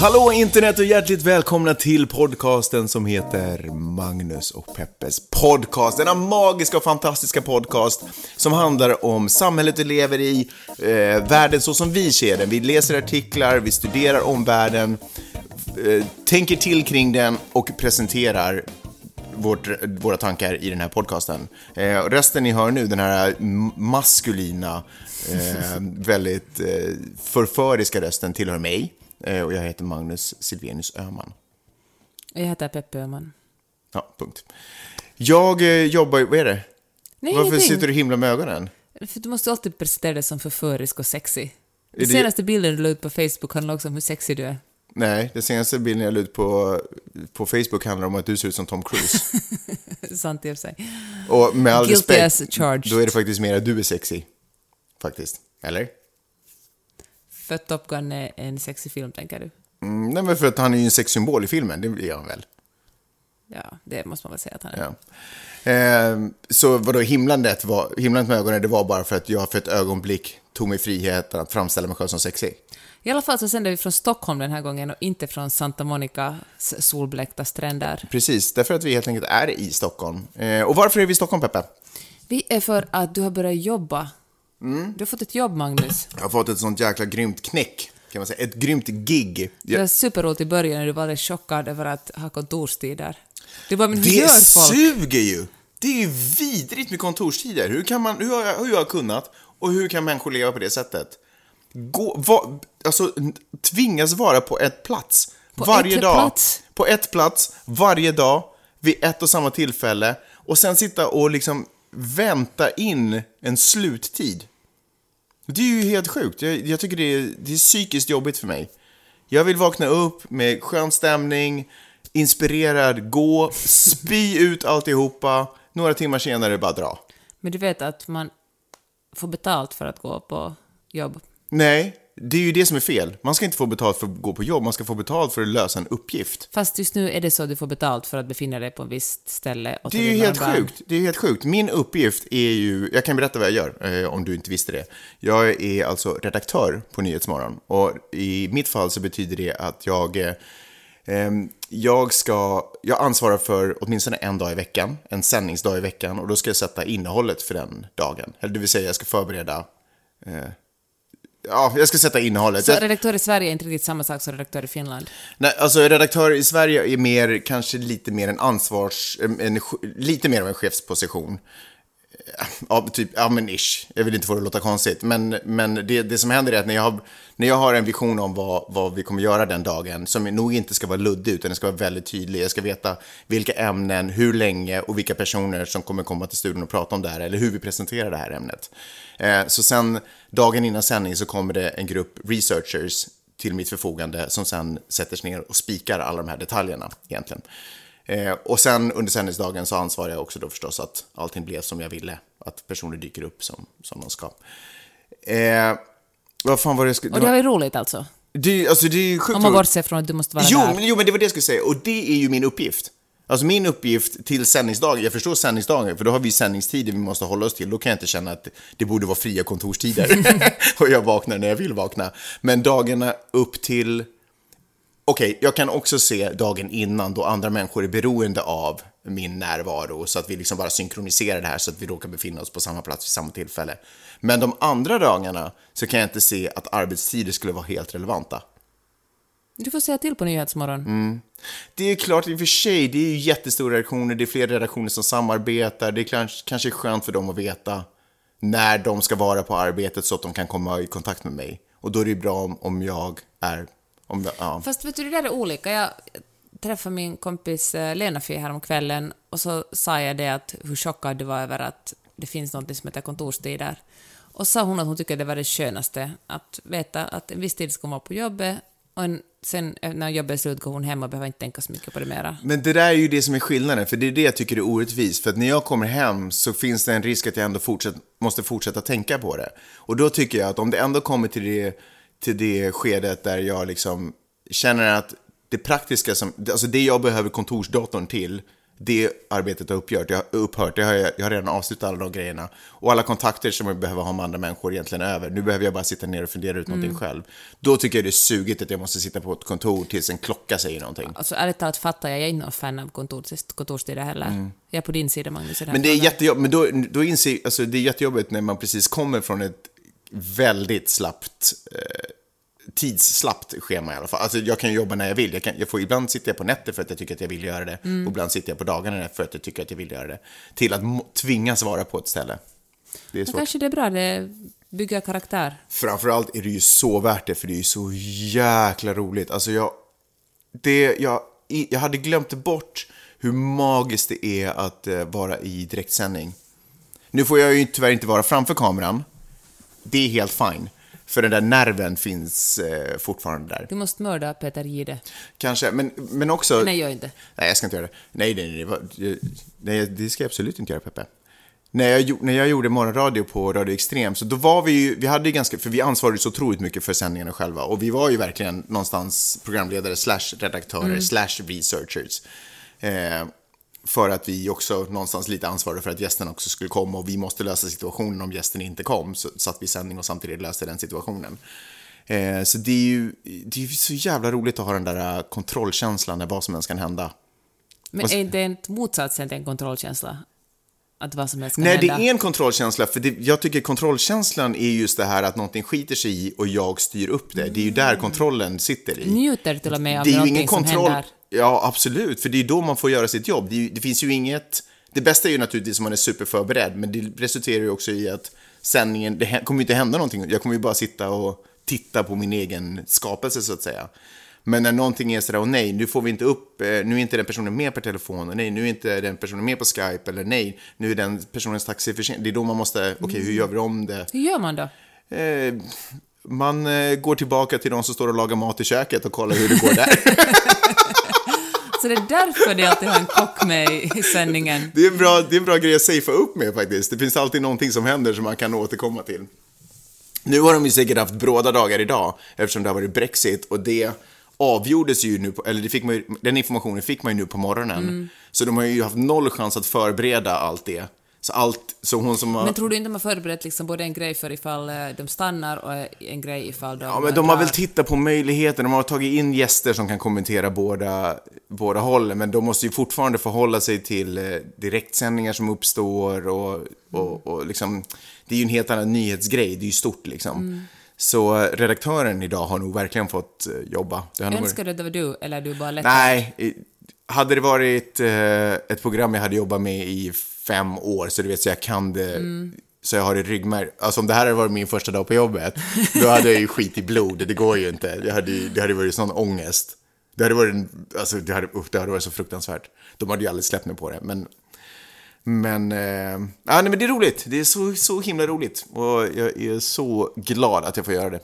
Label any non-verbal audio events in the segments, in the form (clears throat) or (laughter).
Hallå internet och hjärtligt välkomna till podcasten som heter Magnus och Peppes podcast. Denna magiska och fantastiska podcast som handlar om samhället vi lever i, eh, världen så som vi ser den. Vi läser artiklar, vi studerar om världen, eh, tänker till kring den och presenterar vårt, våra tankar i den här podcasten. Eh, rösten ni hör nu, den här maskulina, eh, väldigt eh, förföriska rösten tillhör mig. Eh, och jag heter Magnus Silvenius Öhman. Jag heter Peppe Öhman. Ja, punkt. Jag eh, jobbar vad är det? Nej, Varför ingenting. sitter du och himlar med ögonen? För du måste alltid presentera dig som förförisk och sexy. Är Den det- senaste bilden du la ut på Facebook handlar också om hur sexig du är. Nej, den senaste bilden jag la ut på, på Facebook handlar om att du ser ut som Tom Cruise. (laughs) Sant i och för sig. Och med all Guilty respekt, då är det faktiskt mer att du är sexy. Faktiskt. Eller? För att Top Gun är en sexig film, tänker du? Mm, nej, men för att han är ju en sexsymbol i filmen, det är han väl? Ja, det måste man väl säga att han är. Ja. Ehm, så vadå, himlandet, var, himlandet med ögonen, det var bara för att jag för ett ögonblick tog mig friheten att framställa mig själv som sexig. I alla fall så sänder vi från Stockholm den här gången och inte från Santa Monicas solblekta stränder. Precis, därför att vi helt enkelt är i Stockholm. Ehm, och varför är vi i Stockholm, Peppe? Vi är för att du har börjat jobba. Mm. Du har fått ett jobb, Magnus. Jag har fått ett sånt jäkla grymt knäck, kan man säga. Ett grymt gig. Det var superroligt i början när du var alldeles chockad över att ha kontorstider. Du bara, men hur Det gör folk? suger ju! Det är ju vidrigt med kontorstider. Hur, kan man, hur, har jag, hur har jag kunnat och hur kan människor leva på det sättet? Gå, va, alltså, tvingas vara på ett plats På varje ett dag. plats? På ett plats, varje dag, vid ett och samma tillfälle. Och sen sitta och liksom vänta in en sluttid. Det är ju helt sjukt. Jag, jag tycker det är, det är psykiskt jobbigt för mig. Jag vill vakna upp med skön stämning, inspirerad, gå, spy (laughs) ut alltihopa, några timmar senare bara dra. Men du vet att man får betalt för att gå på jobb. Nej, det är ju det som är fel. Man ska inte få betalt för att gå på jobb, man ska få betalt för att lösa en uppgift. Fast just nu är det så att du får betalt för att befinna dig på ett visst ställe. Och Det är ju helt barn. sjukt. Det är helt sjukt. Min uppgift är ju, jag kan berätta vad jag gör, eh, om du inte visste det. Jag är alltså redaktör på Nyhetsmorgon. Och i mitt fall så betyder det att jag, eh, jag ska, jag ansvarar för åtminstone en dag i veckan, en sändningsdag i veckan. Och då ska jag sätta innehållet för den dagen. Eller det vill säga, jag ska förbereda, eh, ja, jag ska sätta innehållet. Så redaktör i Sverige är inte riktigt samma sak som redaktör i Finland. Nej, alltså redaktör i Sverige är mer, kanske lite mer en ansvars, en, lite mer av en chefsposition. Ja, typ, ja men ish. Jag vill inte få det att låta konstigt. Men, men det, det som händer är att när jag har, när jag har en vision om vad, vad vi kommer göra den dagen, som nog inte ska vara luddig, utan den ska vara väldigt tydlig. Jag ska veta vilka ämnen, hur länge och vilka personer som kommer komma till studion och prata om det här, eller hur vi presenterar det här ämnet. Eh, så sen, dagen innan sändning så kommer det en grupp researchers till mitt förfogande som sen sätter sig ner och spikar alla de här detaljerna egentligen. Eh, och sen under sändningsdagen så ansvarar jag också då förstås att allting blev som jag ville. Att personer dyker upp som, som de ska. Eh, vad fan var det jag skulle... Och det var ju roligt alltså. det, alltså, det är ju sjukt Om man bortser från att du måste vara Jo där. men, jo, men det var det jag skulle säga. Och det är ju min uppgift. Alltså min uppgift till sändningsdagen, jag förstår sändningsdagen, för då har vi sändningstider vi måste hålla oss till. Då kan jag inte känna att det borde vara fria kontorstider. (laughs) (laughs) och jag vaknar när jag vill vakna. Men dagarna upp till... Okej, jag kan också se dagen innan då andra människor är beroende av min närvaro. Så att vi liksom bara synkroniserar det här så att vi råkar befinna oss på samma plats vid samma tillfälle. Men de andra dagarna så kan jag inte se att arbetstider skulle vara helt relevanta. Du får säga till på Nyhetsmorgon. Mm. Det är klart i och för sig, det är ju jättestora redaktioner, det är flera redaktioner som samarbetar, det är kanske, kanske är skönt för dem att veta när de ska vara på arbetet så att de kan komma i kontakt med mig. Och då är det ju bra om, om jag är... Om, jag- ja. Fast vet du, det där är olika. Jag träffade min kompis eh, Lena Fie här om kvällen och så sa jag det att hur chockad du var över att det finns något som heter kontorstider. Och sa hon att hon tycker det var det skönaste, att veta att en viss tid ska hon vara på jobbet och en, sen eh, när jobbet är slut går hon hem och behöver inte tänka så mycket på det mera. Men det där är ju det som är skillnaden, för det är det jag tycker är orättvist. För att när jag kommer hem så finns det en risk att jag ändå fortsätt, måste fortsätta tänka på det. Och då tycker jag att om det ändå kommer till det, till det skedet där jag liksom känner att det praktiska, som, alltså det jag behöver kontorsdatorn till, det arbetet har upphört. Jag har, upphört. Jag, har, jag har redan avslutat alla de grejerna. Och alla kontakter som jag behöver ha med andra människor egentligen är över. Nu behöver jag bara sitta ner och fundera ut Mm. någonting själv. Då tycker jag det är sugigt att jag måste sitta på ett kontor tills en klocka säger någonting. Alltså ärligt talat fattar jag, jag är inte någon fan av kontors, kontorstider heller. Jag är på din sida Magnus Mm. Men det är jättejobbigt, men då, då inser, alltså det är jättejobbigt när man precis kommer från ett väldigt slappt, eh, tidsslappt schema i alla fall. Alltså jag kan jobba när jag vill. Jag kan, jag får, ibland sitter jag på nätter för att jag tycker att jag vill göra det. Mm. Och ibland sitter jag på dagarna för att jag tycker att jag vill göra det. Till att tvingas vara på ett ställe. Det är Men svårt. kanske det är bra, det bygger karaktär. Framförallt är det ju så värt det, för det är ju så jäkla roligt. Alltså jag, det, jag, jag hade glömt bort hur magiskt det är att eh, vara i direktsändning. Nu får jag ju tyvärr inte vara framför kameran. Det är helt fine. För den där nerven finns eh, fortfarande där. Du måste mörda Peter Gide. Kanske, men, men också... Nej, gör inte. Nej, jag ska inte göra det. Nej, nej, nej, nej, det ska jag absolut inte göra, Peppe. När jag, när jag gjorde morgonradio på Radio Extrem, så då var vi ju, vi hade ju ganska, för vi ansvarade så otroligt mycket för sändningarna själva. Och vi var ju verkligen någonstans programledare slash redaktörer slash researchers. Eh, för att vi också någonstans lite ansvarade för att gästen också skulle komma och vi måste lösa situationen om gästen inte kom. Så satt vi i sändning och samtidigt löste den situationen. Eh, så det är ju det är så jävla roligt att ha den där eh, kontrollkänslan när vad som helst kan hända. Men är inte en motsatsen till en kontrollkänsla? Att vad som helst kan Nej, det hända? är en kontrollkänsla. För det, jag tycker kontrollkänslan är just det här att någonting skiter sig i och jag styr upp det. Det är ju där kontrollen sitter i. Njuter till och med av det är någonting ingen som kontroll. händer. Ja, absolut. För det är då man får göra sitt jobb. Det, det finns ju inget... Det bästa är ju naturligtvis om man är superförberedd, men det resulterar ju också i att sändningen, det kommer ju inte hända någonting. Jag kommer ju bara sitta och titta på min egen skapelse så att säga. Men när någonting är sådär, och nej, nu får vi inte upp, eh, nu är inte den personen med per telefon, och nej, nu är inte den personen med på Skype, eller nej, nu är den personens taxi försenad. Det är då man måste, okej, hur gör vi om det? Hur gör man då? Eh, man eh, går tillbaka till de som står och lagar mat i köket och kollar hur det går där. (laughs) Så det är därför det alltid har en kock med i sändningen. Det är, en bra, det är en bra grej att safea upp med faktiskt. Det finns alltid någonting som händer som man kan återkomma till. Nu har de ju säkert haft bråda dagar idag eftersom det har varit Brexit och det avgjordes ju nu, på, eller det fick man ju, den informationen fick man ju nu på morgonen. Så de har ju haft noll chans att förbereda allt det. Så allt, så hon som har... Men tror du inte de har förberett liksom både en grej för ifall eh, de stannar och en grej ifall de Ja, men de har väl tittat på möjligheter. De har tagit in gäster som kan kommentera båda, båda hållen, men de måste ju fortfarande förhålla sig till eh, direktsändningar som uppstår och, och, och liksom, det är ju en helt annan nyhetsgrej, det är ju stort liksom. Så eh, redaktören idag har nog verkligen fått eh, jobba. Det Önskar du att det var du, eller är du bara lätt? Nej, hade det varit eh, ett program jag hade jobbat med i fem år, så du vet, så jag kan det, så jag har det i ryggmärg. Alltså om det här hade varit min första dag på jobbet, då hade jag ju skit i blod, det går ju inte. Jag hade, det hade varit sån ångest. Det hade varit, alltså det hade, usch, det hade varit så fruktansvärt. De hade ju aldrig släppt mig på det, men men, eh, ja, nej, men det är roligt. Det är så, så himla roligt. Och jag är så glad att jag får göra det.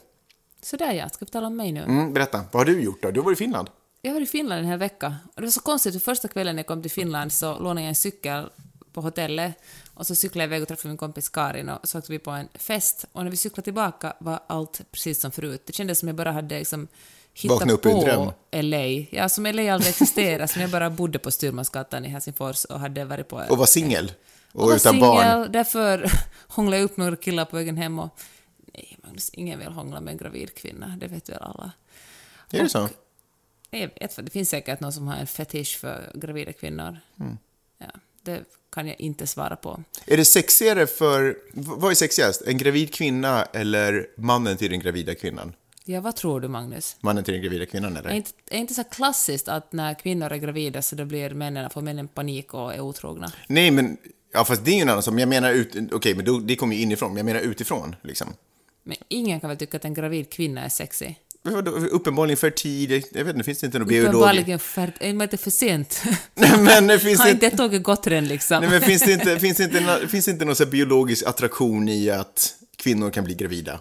Sådär ja, ska vi tala om mig nu? Mm, berätta, vad har du gjort då? Du har varit i Finland. Jag var i Finland den här veckan. Och det var så konstigt, för första kvällen jag kom till Finland så lånade jag en cykel på hotellet och så cyklade jag iväg och träffade min kompis Karin och så åkte vi på en fest. Och när vi cyklade tillbaka var allt precis som förut. Det kändes som jag bara hade liksom hittat Vaknat upp i en dröm. på LA. Ja, som LA aldrig existerade, som jag bara bodde på Styrmansgatan i Helsingfors och hade varit på... Och var singel. Och, och var utan barn. singel, därför (laughs) hånglade jag upp några killar på vägen hem och... Nej, Magnus, ingen vill hångla med en gravid kvinna, det vet väl alla. Är det så? Jag vet, det finns säkert någon som har en fetisch för gravida kvinnor. Mm. Ja, det kan jag inte svara på. Är det sexigare för, vad är sexigast? En gravid kvinna eller mannen till den gravida kvinnan? Ja, vad tror du, Magnus? Mannen till den gravida kvinnan Är eller? inte, är inte så klassiskt att när kvinnor är gravida så då blir männen, får männen panik och är otrogna? Nej, men, ja fast det är ju en annan sak. Jag menar ut, okej, men då, det kommer ju inifrån. Men jag menar utifrån, liksom. Men ingen kan väl tycka att en gravid kvinna är sexy? Men Uppenbarligen för tidigt, jag vet inte, finns det inte någon biolog? Uppenbarligen för... Är man inte för sent? (laughs) men det finns Har inte tåget gått än liksom? Nej, men finns det inte, (laughs) finns det inte, finns det inte någon biologisk attraktion i att kvinnor kan bli gravida.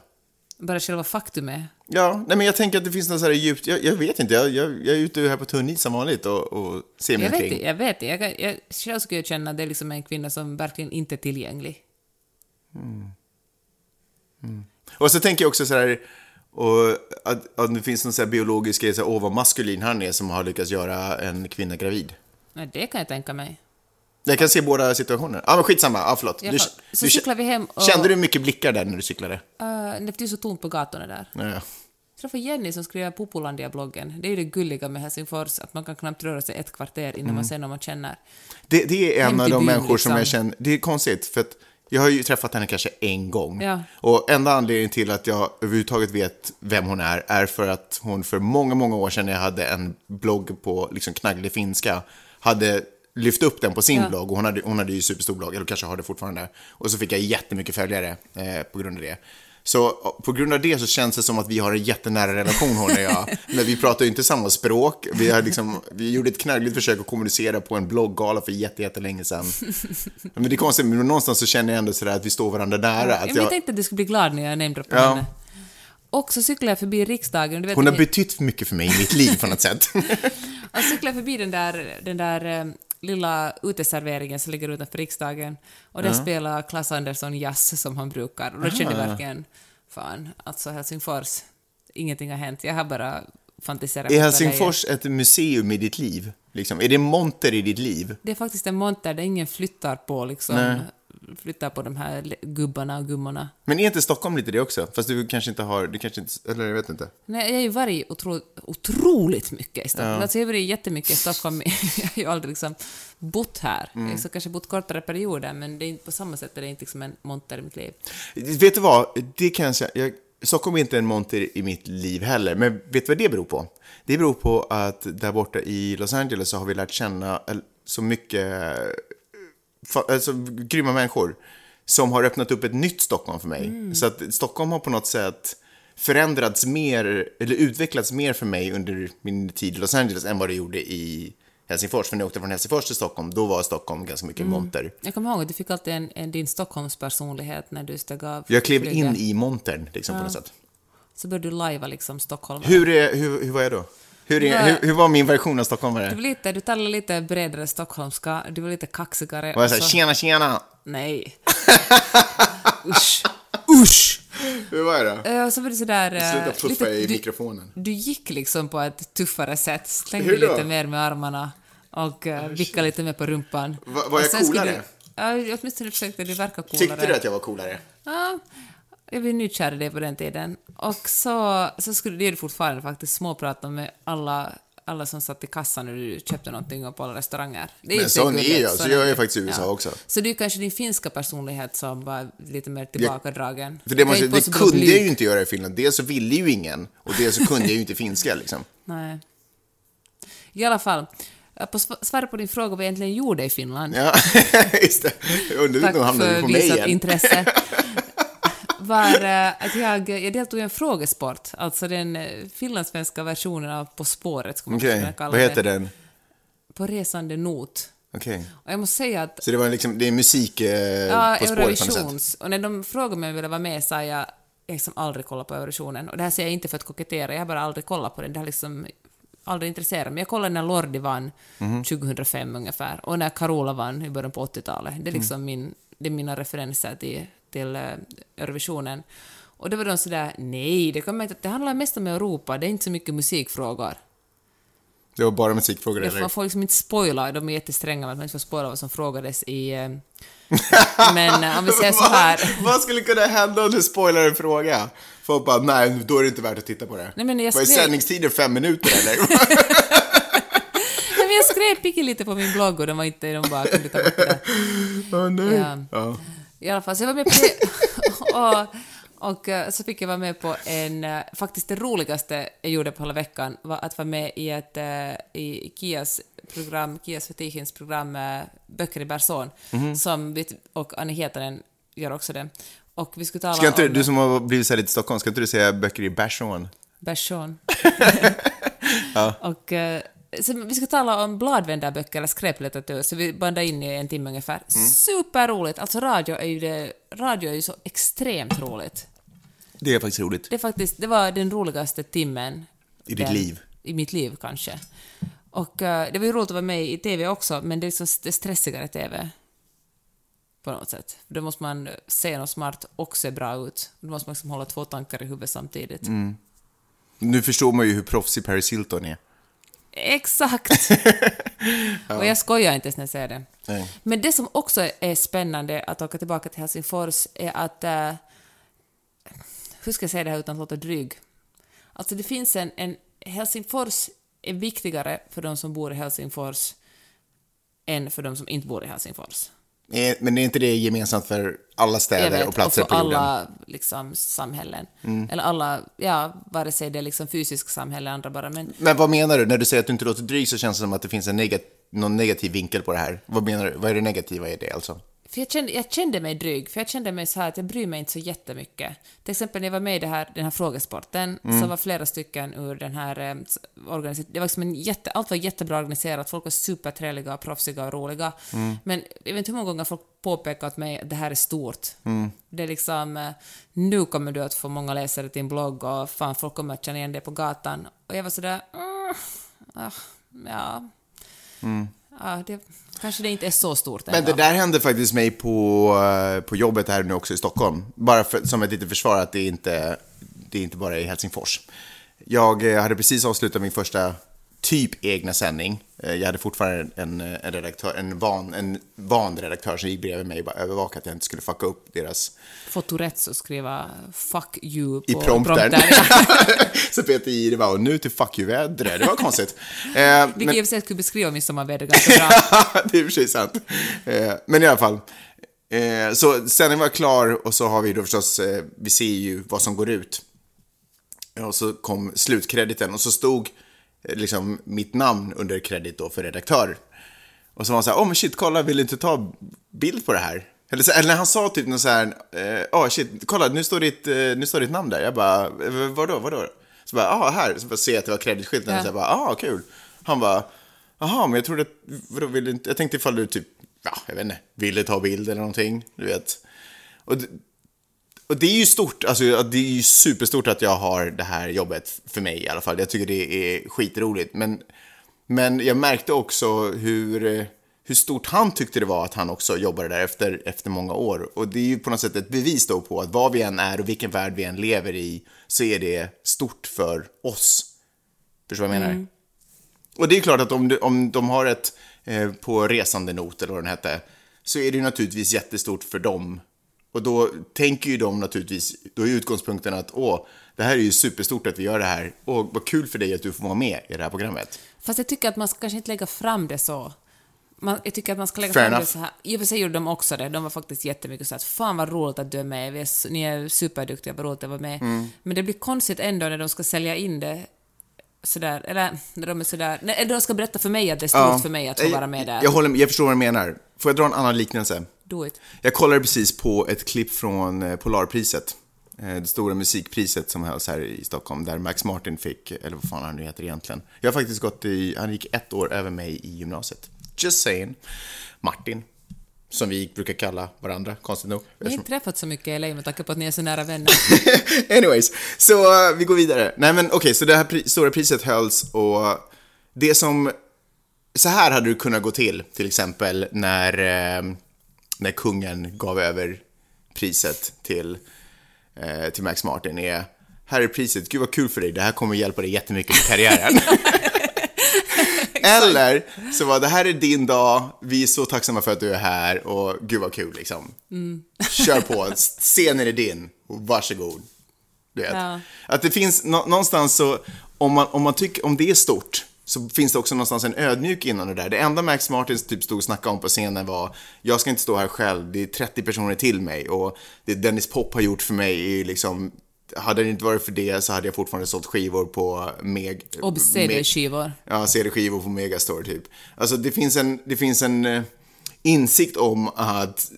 Bara själva faktumet. Ja, nej men jag tänker att det finns något så här djupt, jag, jag vet inte, jag, jag, jag är ute här på tunn is som vanligt och, och ser mig Jag vet, omkring. det, jag vet det. Jag, kan- jag, själv skulle jag känna att det är liksom en kvinna som verkligen inte är tillgänglig. Och så tänker jag också så här, och att, att det finns någon så här biologisk grej, åh vad maskulin han är som har lyckats göra en kvinna gravid. Nej, det kan jag tänka mig. Jag kan se båda situationer. Ja, men skitsamma. Ja, förlåt. Fall. Så cyklar vi hem och- Kände du mycket blickar där när du cyklade? Uh, det är så tomt på gatorna där. Ja, ja. Jag träffade Jenny som skriver Popolandia-bloggen. Det är ju det gulliga med Helsingfors, att man kan knappt röra sig ett kvarter innan man ser någon man känner. Det, det är en av de människor som liksom. jag känner, det är konstigt för att jag har ju träffat henne kanske en gång. Ja. Och enda anledningen till att jag överhuvudtaget vet vem hon är, är för att hon för många, många år sedan när jag hade en blogg på liksom knagglig finska, hade lyft upp den på sin Ja. blogg. Och hon hade, hon hade ju superstor blogg, eller kanske har det fortfarande. Och så fick jag jättemycket följare eh, på grund av det. Så på grund av det så känns det som att vi har en jättenära relation hon och jag. Men vi pratar ju inte samma språk. Vi, har liksom, vi gjorde ett knaggligt försök att kommunicera på en blogggala för jätte, jättelänge sedan. Men det är konstigt, men någonstans så känner jag ändå sådär att vi står varandra nära. Ja, jag jag, tänkte att du skulle bli glad när jag namedroppade Ja. henne. Och så cyklade jag förbi riksdagen. Du vet, hon har ni- betytt mycket för mig i mitt liv på något sätt. (laughs) Jag cyklade förbi den där, den där eh, lilla uteserveringen som ligger utanför riksdagen och där spelar Claes Andersson jazz som han brukar. Och då kände jag verkligen, fan, alltså Helsingfors, ingenting har hänt. Jag har bara fantiserat. Är Helsingfors ett museum i ditt liv? Liksom? Är det monter i ditt liv? Det är faktiskt en monter där ingen flyttar på liksom, Nej. Flyttar på de här gubbarna och gummorna. Men är inte Stockholm lite det också? Fast du kanske inte har, du kanske inte, eller jag vet inte. Nej, jag har ju varit otro, otroligt mycket i Stockholm. Alltså jag har varit jättemycket i Stockholm. (laughs) jag har ju aldrig liksom bott här. Jag har kanske bott kortare perioder, men det är inte på samma sätt är det inte liksom en monter i mitt liv. Vet du vad? Det kan jag säga. Jag, Stockholm är inte en monter i mitt liv heller. Men vet du vad det beror på? Det beror på att där borta i Los Angeles så har vi lärt känna eh, så mycket alltså, grymma människor som har öppnat upp ett nytt Stockholm för mig. Så att Stockholm har på något sätt förändrats mer, eller utvecklats mer för mig under min tid i Los Angeles än vad det gjorde i Helsingfors. För när jag åkte från Helsingfors till Stockholm, då var Stockholm ganska mycket monter. Jag kommer ihåg att du fick alltid en, en din Stockholmspersonlighet när du steg av Jag klev in i montern, liksom, på något sätt. Så började du lajva liksom Stockholm. Hur, är, hur, hur var jag då? Hur, är, hur, hur var min version av Du, stockholmare? var lite, du talade lite bredare stockholmska, du var lite kaxigare. Var jag såhär, så- tjena, tjena? Nej. (laughs) Usch. Usch! Hur var jag då? Eh, Och så var det sådär... eh, Sluta puffa lite- i du, mikrofonen. Du gick liksom på ett tuffare sätt, slängde lite mer med armarna och uh, vickade lite mer på rumpan. Va- var jag coolare? Du, ja, åtminstone försökte du verka coolare. Tyckte du att jag var coolare? Ja, jag blev nykär i det på den tiden. Och så, så skulle det du fortfarande faktiskt småprata med alla, alla som satt i kassan när du köpte någonting och på alla restauranger. Det är Men ju sån är jag, så jag är faktiskt i USA också. Så det är kanske din finska personlighet som var lite mer tillbakadragen. För det, Jag måste, det kunde jag ju inte göra i Finland. Dels så ville ju ingen, och dels så kunde jag ju inte (laughs) finska liksom. Nej. I alla fall, på sv- svar på din fråga vad jag egentligen gjorde i Finland. Ja, (laughs) just det. Jag undrar Tack om de hamnade för på mig visat igen. intresse. (laughs) var eh, att jag, jag deltog i en frågesport, alltså den eh, finlandssvenska versionen av På spåret, skulle man Okej, kunna kalla vad heter det. den? På resande not. Okej. Och jag måste säga att Så det var liksom, det är musik eh, ja, på spåret på något sätt? Och när de frågade mig om jag ville vara med sa jag jag har liksom aldrig kollat på Eurovisionen. Och det här säger jag inte för att kokettera, jag har bara aldrig kollat på den. Det har liksom aldrig intresserat mig. Jag kollade när Lordi vann Mhm. 2005 ungefär, och när Carola vann i början på 80-talet. Det är Mm. liksom min, det är mina referenser till, till uh, Eurovisionen. Och det var de sådär, nej, det kommer inte, det handlar mest om Europa, det är inte så mycket musikfrågor. Det var bara musikfrågor får, eller? man får liksom inte spoila, de är jättestränga med att man inte får spoila vad som frågades i... eh, (laughs) Men eh, om vi säger så här... Vad, skulle kunna hända om du spoilar en fråga? Folk bara, nej, då är det inte värt att titta på det. Nej, men jag skrev- sändningstiden? Fem minuter eller? (laughs) (laughs) Nej, men jag skrev picky lite på min blogg och de var inte, de bara kunde ta bort det där. Åh nej. Ja. Ja. I alla fall, så jag var med på det. (laughs) och, och eh, så fick jag vara med på en... eh, Faktiskt det roligaste jag gjorde på hela veckan var att vara med i ett eh, i Kias program, Kias Fetihins program Böcker i Berson, Mhm. som vi, och Annie Hietanen gör också det. Och vi skulle tala Ska inte, om... du som har blivit så lite Stockholm, ska inte du säga böcker i Berson? Berson. (laughs) (laughs) Och eh, Så vi ska tala om bladvändarböcker eller skräplitteratur, så vi bandar in i en timme ungefär. Superroligt! Alltså radio är ju, det, radio är ju så extremt roligt. Det är faktiskt roligt. Det, är faktiskt, det var den roligaste timmen. I ditt den- liv. I mitt liv, kanske. Och eh, det var ju roligt att vara med i TV också, men det är så det är stressigare TV. På något sätt. Då måste man se något smart och se bra ut. Då måste man liksom hålla två tankar i huvudet samtidigt. Mm. Nu förstår man ju hur proffsig Paris Hilton är. Exakt! (laughs) Och jag skojar inte ens när jag säger det. Nej. Men det som också är spännande att åka tillbaka till Helsingfors är att... eh, hur ska jag säga det här utan att låta dryg? Alltså det finns en, en... Helsingfors är viktigare för de som bor i Helsingfors än för de som inte bor i Helsingfors. Eh, Men är inte det gemensamt för alla städer vet, och platser och på jorden? Mm. alla liksom, samhällen. Eller alla, ja, vare sig det är liksom fysiskt samhälle, andra bara, men Men vad menar du? När du säger att du inte låter dryg så känns det som att det finns en negat någon negativ vinkel på det här. Vad menar du? Vad är det negativa i det alltså? För jag kände, jag kände mig dryg, för jag kände mig så här att jag bryr mig inte så jättemycket. Till exempel när jag var med i det här, den här frågesporten, så var flera stycken ur den här eh, organisationen, det var liksom en jätte, allt var jättebra organiserat, folk var supertrevliga, proffsiga och roliga. Men jag vet inte hur många gånger folk påpekat åt mig att det här är stort. Det är liksom, eh, nu kommer du att få många läsare till din blogg och fan, folk kommer att känna igen dig på gatan. Och jag var sådär, mm, ah, ja, ja det, kanske det inte är så stort Men ändå. det där hände faktiskt mig på, eh, på jobbet här nu också i Stockholm. Bara för, som ett litet försvar att det inte, det är inte bara i Helsingfors. Jag eh, hade precis avslutat min första typ egna sändning. Eh, Jag hade fortfarande en, en, redaktör, en, van, en van redaktör som gick bredvid mig och bara övervakade att jag inte skulle fucka upp deras få Tourettes och skriva 'fuck you' på i prompten. (laughs) så Peter Jihde bara, och nu till fuck you-vädret. Det var konstigt. (laughs) Eh, Vilket i och för sig skulle beskriva midsommarvädret (laughs) ganska bra. det är i och för sig sant. Eh, men i alla fall. Eh, så sändningen var klar och så har vi då förstås, eh, vi ser ju vad som går ut. Och så kom slutkrediten och så stod eh, liksom mitt namn under kredit då för redaktör. Och så var han så här, åh men shit, kolla, vill du inte ta bild på det här? Eller, så, eller när han sa typ något så här, åh shit, kolla, nu står, ditt, eh, nu står ditt namn där. Jag bara, "Eh, vadå, vadå? Så bara, ja, här. Så bara ser jag att det var kreditskylten. Ja. Så jag bara, ah, kul. Han bara, jaha, men jag trodde, vadå, vill du inte, jag tänkte ifall du typ, ja, jag vet inte, ville ta bild eller någonting, du vet. Och, och det är ju stort, alltså det är ju superstort att jag har det här jobbet, för mig i alla fall. Jag tycker det är skitroligt. Men, men jag märkte också hur, hur stort han tyckte det var att han också jobbade där efter, efter många år. Och det är ju på något sätt ett bevis då på att vad vi än är och vilken värld vi än lever i så är det stort för oss. Förstår du vad jag menar? Och det är klart att om, du, om de har ett eh, på resande not eller vad den hette, så är det ju naturligtvis jättestort för dem. Och då tänker ju de naturligtvis, då är utgångspunkten att åh, det här är ju superstort att vi gör det här. Och vad kul för dig att du får vara med i det här programmet. Fast jag tycker att man ska kanske inte lägga fram det så. Man, jag tycker att man ska lägga Fair fram enough. det så här. I och för sig gjorde de också det. De var faktiskt jättemycket så att fan vad roligt att du är med. Vi är, s- ni är superduktiga, vad roligt att vara med. Mm. Men det blir konstigt ändå när de ska sälja in det sådär, eller när de är sådär, när de ska berätta för mig att det är stort för mig att få Jag- vara med där. Jag, håller, jag förstår vad du menar. Får jag dra en annan liknelse? Do it. Jag kollade precis på ett klipp från eh, Polarpriset. Eh, Det stora musikpriset som hölls här i Stockholm där Max Martin fick, eller vad fan han nu heter egentligen. Jag har faktiskt gått i, han gick ett år över mig i gymnasiet. Just saying. Martin, som vi brukar kalla varandra, konstigt nog. Vi har inte träffat så mycket i LA med tanke på att ni är så nära vänner. (laughs) Anyways, så uh, vi går vidare. Nej men okej, så det här pri- stora priset hölls och det som... Så här hade det kunnat gå till, till exempel när, eh, när kungen gav över priset till, eh, till Max Martin. Är, här är priset, gud vad kul för dig, det här kommer hjälpa dig jättemycket med karriären. (laughs) Eller så var det här är din dag, vi är så tacksamma för att du är här och gud vad kul liksom. Kör på, scenen är din, varsågod. Du vet. Ja. Att det finns nå- någonstans så, om man, om man tycker, om det är stort, så finns det också någonstans en ödmjuk innan det där. Det enda Max Martin typ stod och snackade om på scenen var, jag ska inte stå här själv, det är 30 personer till mig och det Dennis Pop har gjort för mig är liksom, hade det inte varit för det så hade jag fortfarande sålt skivor på Meg... Och CD-skivor. Ja, CD-skivor på Megastore typ. Alltså det finns en, det finns en eh, insikt om att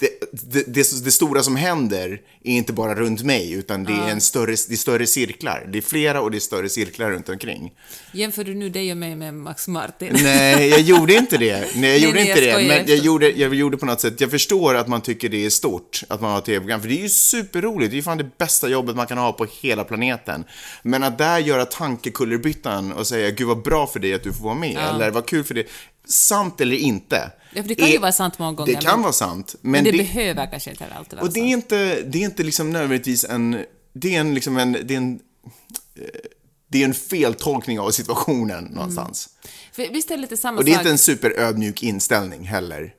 det, det, det, det stora som händer är inte bara runt mig, utan det är, en större, det är större cirklar. Det är flera och det är större cirklar runt omkring. Jämför du nu dig och mig med Max Martin? Nej, jag gjorde inte det. (laughs) Nej, jag gjorde nej, inte jag det. Men jag gjorde, jag gjorde på något sätt, jag förstår att man tycker det är stort att man har tv-program, för det är ju superroligt. Det är ju fan det bästa jobbet man kan ha på hela planeten. Men att där göra tankekullerbyttan och säga, gud vad bra för dig att du får vara med, eller vad kul för dig. Sant eller inte. Ja, för det kan ju är- vara sant många gånger. Det kan men- vara sant. Men, Men det, det, behöver kanske inte alltid vara och det är sant. inte, det är inte liksom nödvändigtvis en, det är en liksom en, det är en, det är en feltolkning av situationen någonstans. För visst är det lite samma Och det är sak? inte en superödmjuk inställning heller.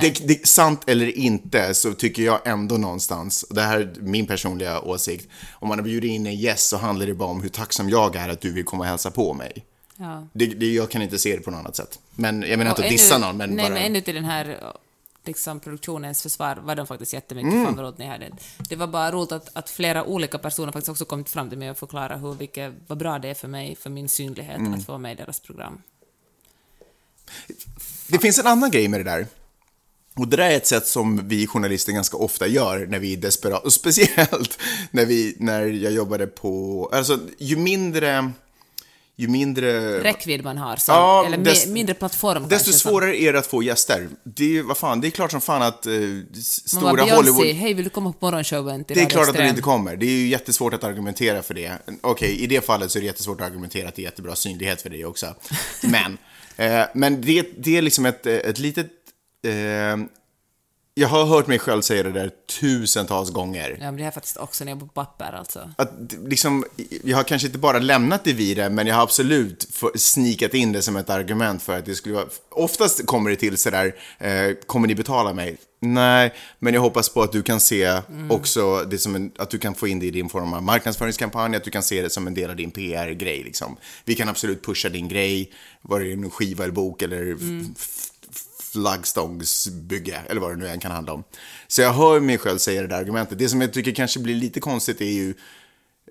Det, det, sant eller inte så tycker jag ändå någonstans, och det här är min personliga åsikt, om man har bjudit in en gäst så handlar det bara om hur tacksam jag är att du vill komma och hälsa på mig. Ja. Det, det, jag kan inte se det på något annat sätt. Men jag menar inte att dissa någon, men nej, bara... men ännu till den här liksom, produktionens försvar var de faktiskt jättemycket Mm. fan vad roligt ni hade. Det var bara roligt att, att flera olika personer faktiskt också kommit fram till mig och förklara hur vilket, vad bra det är för mig, för min synlighet, Mm. att få vara med i deras program. Det finns en annan grej med det där. Och det där är ett sätt som vi journalister ganska ofta gör när vi är desperata. Och speciellt när, vi, när jag jobbade på... Alltså, ju mindre... Ju mindre... Räckvidd man har, så, Ja, eller dess- mindre plattform Desto kanske, så. svårare är det att få gäster. Det är, vad fan, det är klart som fan att eh, s- Man stora bara, Hollywood... hej vill du komma på morgonshowen till Det är klart att de inte kommer. Det är ju jättesvårt att argumentera för det. Okej, i det fallet så är det jättesvårt att argumentera att det är jättebra synlighet för dig också. Men, (laughs) eh, men det, det är liksom ett, ett litet... Eh, jag har hört mig själv säga det där tusentals gånger. Ja, men det är faktiskt också när jag är på papper alltså. Att liksom, jag har kanske inte bara lämnat det vid det, men jag har absolut snikat in det som ett argument för att det skulle vara... Oftast kommer det till sådär, eh, kommer ni betala mig? Nej, men jag hoppas på att du kan se också det som en, att du kan få in det i din form av marknadsföringskampanj, att du kan se det som en del av din PR-grej. Liksom. Vi kan absolut pusha din grej, var det en skiva eller bok eller f- flaggstångsbygge, eller vad det nu än kan handla om. Så jag hör mig själv säga det där argumentet. Det som jag tycker kanske blir lite konstigt är ju,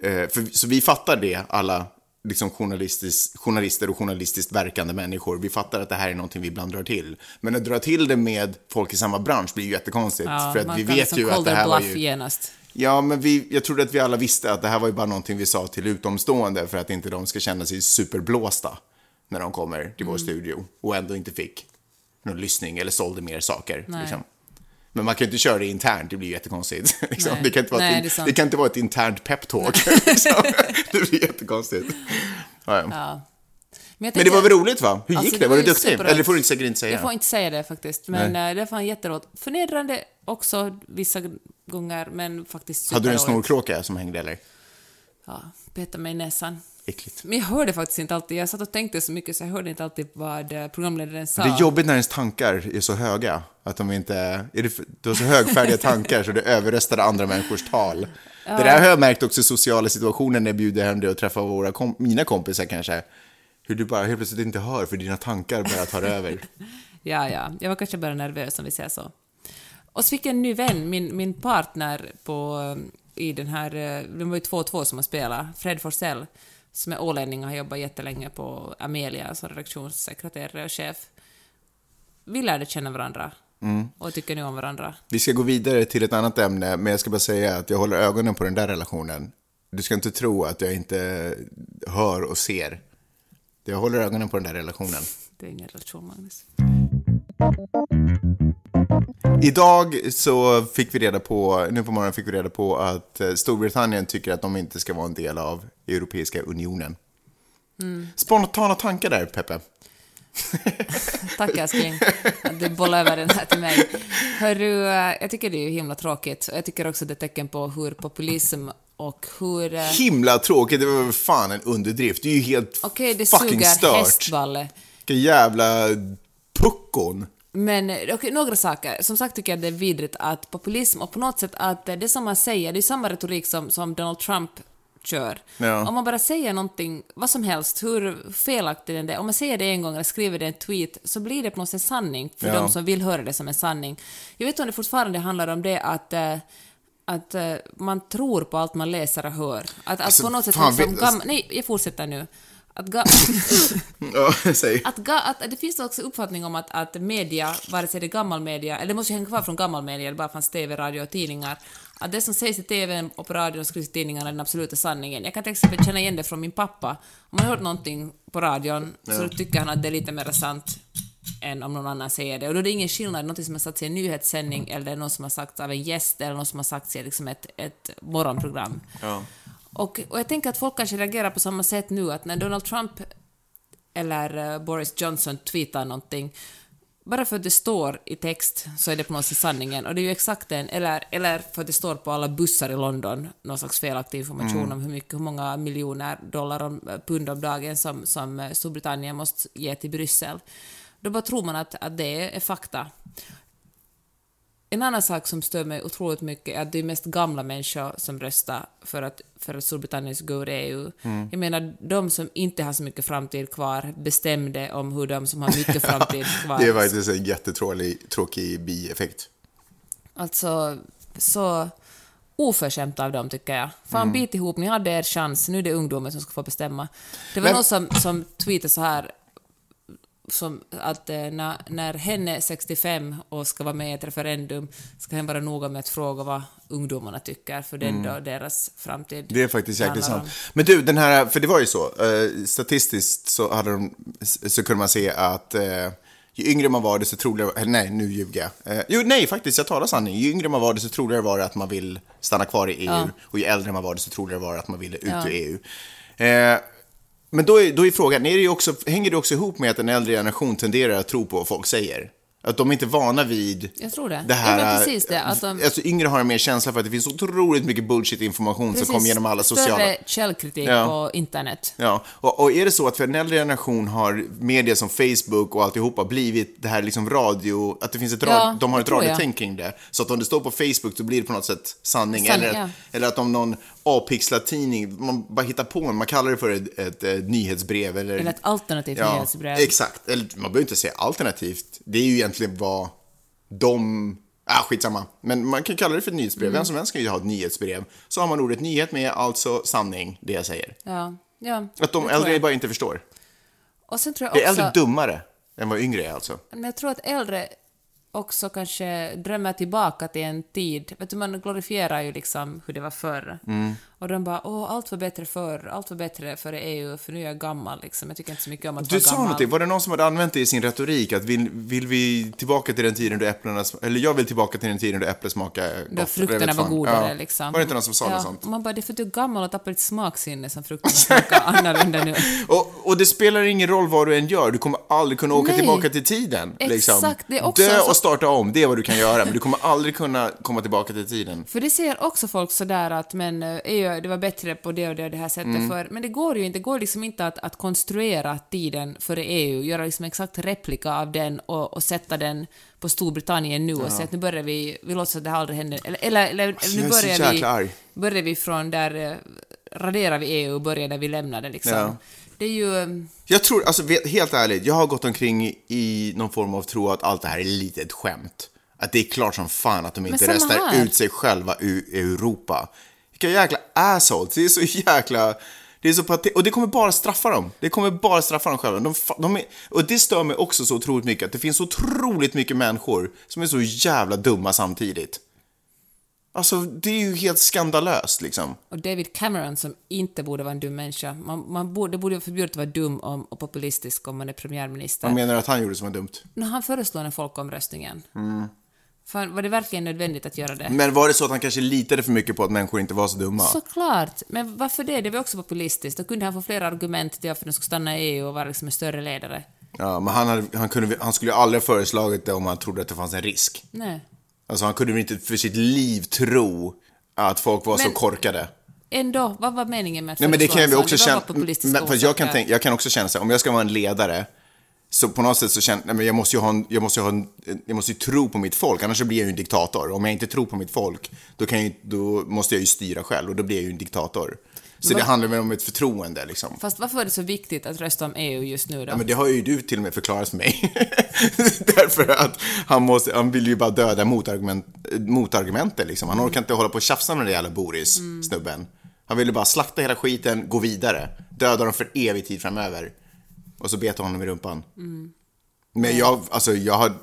eh, för, så vi fattar det, alla liksom journalister och journalistiskt verkande människor. Vi fattar att det här är någonting vi ibland drar till. Men att dra till det med folk i samma bransch blir ju jättekonstigt. Ja, för att vi vet liksom ju att det här var ju... genast. Ja, men vi, jag trodde att vi alla visste att det här var ju bara någonting vi sa till utomstående för att inte de ska känna sig superblåsta när de kommer till Mm. vår studio och ändå inte fick någon lyssning eller sålde mer saker. Nej. Liksom. Men man kan ju inte köra det internt, det blir jättekonstigt. (laughs) Liksom. Nej. Det, kan inte vara Nej, ett, det kan inte vara ett internt peptalk. (laughs) liksom. Det blir jättekonstigt. Ja, ja. Ja. Men, jag Men det var tänker- väl roligt va? Hur Alltså, gick det? Var var du ju duktig? superroligt. Eller det får du säkert inte säga. Jag får inte säga det faktiskt, men eh, det var jätteroligt. Förnedrande också vissa gånger, men faktiskt Hade du en superroligt. snorkråka som hängde eller? Ja, peta mig i näsan. Äckligt. Men jag hörde faktiskt inte alltid, jag satt och tänkte så mycket så jag hörde inte alltid vad eh, programledaren sa. Det är jobbigt när ens tankar är så höga. Att de inte... Är det, du har så högfärdiga (laughs) tankar så det överröstar andra människors tal. Det där har jag märkt också i sociala situationer när jag bjuder hem dig och träffar våra kom, mina kompisar kanske. Hur du bara helt plötsligt inte hör för dina tankar bara tar (laughs) över. Ja, ja, jag var kanske bara nervös om vi säger så. Och så fick jag en ny vän, min, min partner på, eh, i den här, eh, de var ju två och två som har spelat, Fred Forsell, som är ålänning och har jobbat jättelänge på Amelia som redaktionssekreterare och chef. Vi lärde känna varandra och tycker nu om varandra. Vi ska gå vidare till ett annat ämne, men jag ska bara säga att jag håller ögonen på den där relationen. Du ska inte tro att jag inte hör och ser. Jag håller ögonen på den där relationen. (laughs) Det är ingen relation, Magnus. Idag så fick vi reda på, nu på morgonen fick vi reda på att eh, Storbritannien tycker att de inte ska vara en del av Europeiska unionen. Spontana tankar där, Peppe. (laughs) Tack älskling att du bollar över den här till mig. Hörru, jag tycker det är himla tråkigt jag tycker också det är tecken på hur populism och hur... eh, Himla tråkigt, det var fan en underdrift. Det är ju helt Okej, det fucking suger stört. hästballe. Vilka jävla puckon. Men eh, okej, några saker. Som sagt tycker jag det är vidrigt att populism och på något sätt att det som man säger, det är samma retorik som, som Donald Trump kör. Ja. Om man bara säger någonting, vad som helst, hur felaktigt den är, om man säger det en gång eller skriver det i en tweet, så blir det på något sätt sanning för Ja. de som vill höra det som en sanning. Jag vet inte om det fortfarande handlar om det att eh, att eh, man tror på allt man läser och hör. Att, att Alltså, på något sätt fan, liksom, vet- gam- Nej, jag fortsätter nu. Att, ga, (laughs) att, ga, att det finns också uppfattning om att, att media, vare sig det är gammal media, eller det måste ju hänga kvar från gammal media, det bara fanns TV, radio och tidningar, att det som sägs i TV och på radion och skrivs i tidningarna är den absoluta sanningen. Jag kan till exempel känna igen det från min pappa. Om man har hört någonting på radion så tycker han att det är lite mer sant än om någon annan säger det. Och då är det ingen skillnad, något som har sagts i en nyhetssändning eller något som har sagts av en gäst eller något som har sagts i liksom ett, ett morgonprogram. Ja. Och, och jag tänker att folk kanske reagerar på samma sätt nu, att när Donald Trump eller eh, Boris Johnson tweetar någonting, bara för att det står i text så är det på något sätt sanningen. Och det är ju exakt den, eller, eller för att det står på alla bussar i London, någon slags felaktig information om hur, mycket, hur många miljoner dollar om, eh, pund om dagen som, som eh, Storbritannien måste ge till Bryssel. Då bara tror man att, att det är fakta. En annan sak som stör mig otroligt mycket är att det är mest gamla människor som röstar för att, för att Storbritannien ska gå ur EU. Jag menar, de som inte har så mycket framtid kvar bestämde om hur de som har mycket (laughs) framtid kvar... Det är faktiskt en jättetråkig tråkig bieffekt. Alltså, så oförskämt av dem, tycker jag. Fan, bit ihop, ni hade er chans, nu är det ungdomen som ska få bestämma. Det var Men- någon som, som tweetade så här, som att eh, när, när hen är 65 och ska vara med i ett referendum ska hen vara noga med att fråga vad ungdomarna tycker, för det är ändå deras framtid. Det är faktiskt jäkligt sant. om. Men du, den här, för det var ju så, eh, statistiskt så, hade de, så kunde man se att eh, ju yngre man var, desto troligare, nej, nu ljuger jag. Eh, jo, nej, faktiskt, jag talar sanning. Ju yngre man var, desto troligare var det att man vill stanna kvar i EU. Ja. Och ju äldre man var, desto troligare var det att man ville ut Ja. ur EU. Eh, men då är, då är frågan, är det också, hänger det också ihop med att en äldre generation tenderar att tro på vad folk säger? Att de är inte vana vid Jag tror det. det här... Ja, precis det, att de- Alltså yngre har en mer känsla för att det finns otroligt mycket bullshit-information som kommer genom alla sociala... Större källkritik Ja. på internet. Ja, och, och är det så att för en äldre generation har media som Facebook och alltihopa blivit det här liksom radio, att det finns ett Ja, radio, de har ett radiotänk kring det. Så att om det står på Facebook så blir det på något sätt sanning. Sanning, eller, ja. eller att om någon avpixlad tidning, man bara hittar på en, man kallar det för ett, ett, eh, nyhetsbrev eller... Eller ett alternativt ja, nyhetsbrev. Exakt, eller man behöver inte säga alternativt. Det är ju egentligen vad de... Ah, skitsamma. Men man kan kalla det för ett nyhetsbrev. Mm. Vem som helst kan ju ha ett nyhetsbrev. Så har man ordet nyhet med, alltså sanning, det jag säger. Ja, ja, Att de äldre jag. bara inte förstår. Och sen tror jag Det är också... äldre dummare än vad yngre är alltså. Men jag tror att äldre också kanske drömmer tillbaka till en tid. Vet du, man glorifierar ju liksom hur det var förr. Mm. Och de bara åh, allt var bättre förr, allt var bättre före EU, för nu är jag gammal liksom. Jag tycker inte så mycket om att Du vara sa gammal. någonting, var det någon som hade använt det i sin retorik? Att vill, vill vi tillbaka till den tiden då äpplena, eller jag vill tillbaka till den tiden då äpplen smakade gott. Då frukterna var godare Ja. liksom. Var det inte någon som sa ja, något sånt? Man bara, det är för att du är gammal och tappar ditt smaksinne som frukterna smakar (laughs) annorlunda nu. Och, och det spelar ingen roll vad du än gör, du kommer aldrig kunna åka Nej. tillbaka till tiden. Liksom. Exakt, det är också Dö och starta om, det är vad du kan göra, men du kommer aldrig kunna komma tillbaka till tiden. För det säger också folk sådär att men eh, EU, det var bättre på det och det och det här sättet Mm. för, men det går ju inte, det går liksom inte att, att konstruera tiden före EU, göra liksom exakt replika av den och, och sätta den på Storbritannien nu och säga att nu börjar vi, vi låtsas att det här aldrig hände, eller, eller, eller jag nu börjar vi, arg. börjar vi från där, eh, raderar vi EU och börjar där vi lämnade liksom. Ja. Det är ju, eh, Jag tror, alltså helt ärligt, jag har gått omkring i någon form av tro att allt det här är lite ett skämt. Att det är klart som fan att de inte röstar ut sig själva ur Europa. Vilka jäkla assholes, det är så jäkla... Det är så och det kommer bara straffa dem. Det kommer bara straffa dem själva. De, de är, och det stör mig också så otroligt mycket, att det finns så otroligt mycket människor som är så jävla dumma samtidigt. Alltså, det är ju helt skandalöst liksom. och David Cameron som inte borde vara en dum människa. Man, man borde, det borde vara förbjudet att vara dum om, och populistisk om man är premiärminister. Vad menar att han gjorde som var dumt? när han föreslår en folkomröstningen. Mm. Fan, var det verkligen nödvändigt att göra det? Men var det så att han kanske litade för mycket på att människor inte var så dumma? Såklart, men varför det? Det var också populistiskt. Då kunde han få flera argument till varför de skulle stanna i EU och vara liksom en större ledare. Ja, men han, hade, han, kunde, han skulle ju aldrig ha föreslagit det om han trodde att det fanns en risk. Nej. Alltså han kunde väl inte för sitt liv tro att folk var så Men- korkade. Ändå, vad var meningen med att Nej men det kan sån? också känna, men, för jag, kan tänka, jag kan också känna så här, om jag ska vara en ledare, så på något sätt så känner men jag måste ju ha en, jag måste ju ha en, jag måste ju tro på mitt folk, annars så blir jag ju en diktator. Om jag inte tror på mitt folk, då, kan jag, ju- då måste jag ju styra själv och då blir jag ju en diktator. Så det handlar väl om ett förtroende liksom. Fast varför var det så viktigt att rösta om EU just nu då? Ja, men det har ju du till och med förklarat för mig. (laughs) Därför att han, måste, han vill ju bara döda motargument, motargumenten liksom. Han orkar inte hålla på och tjafsa med den jävla Boris, snubben. Han ville bara slakta hela skiten, gå vidare. Döda dem för evig tid framöver. Och så beta honom i rumpan. Men jag, alltså, jag, har,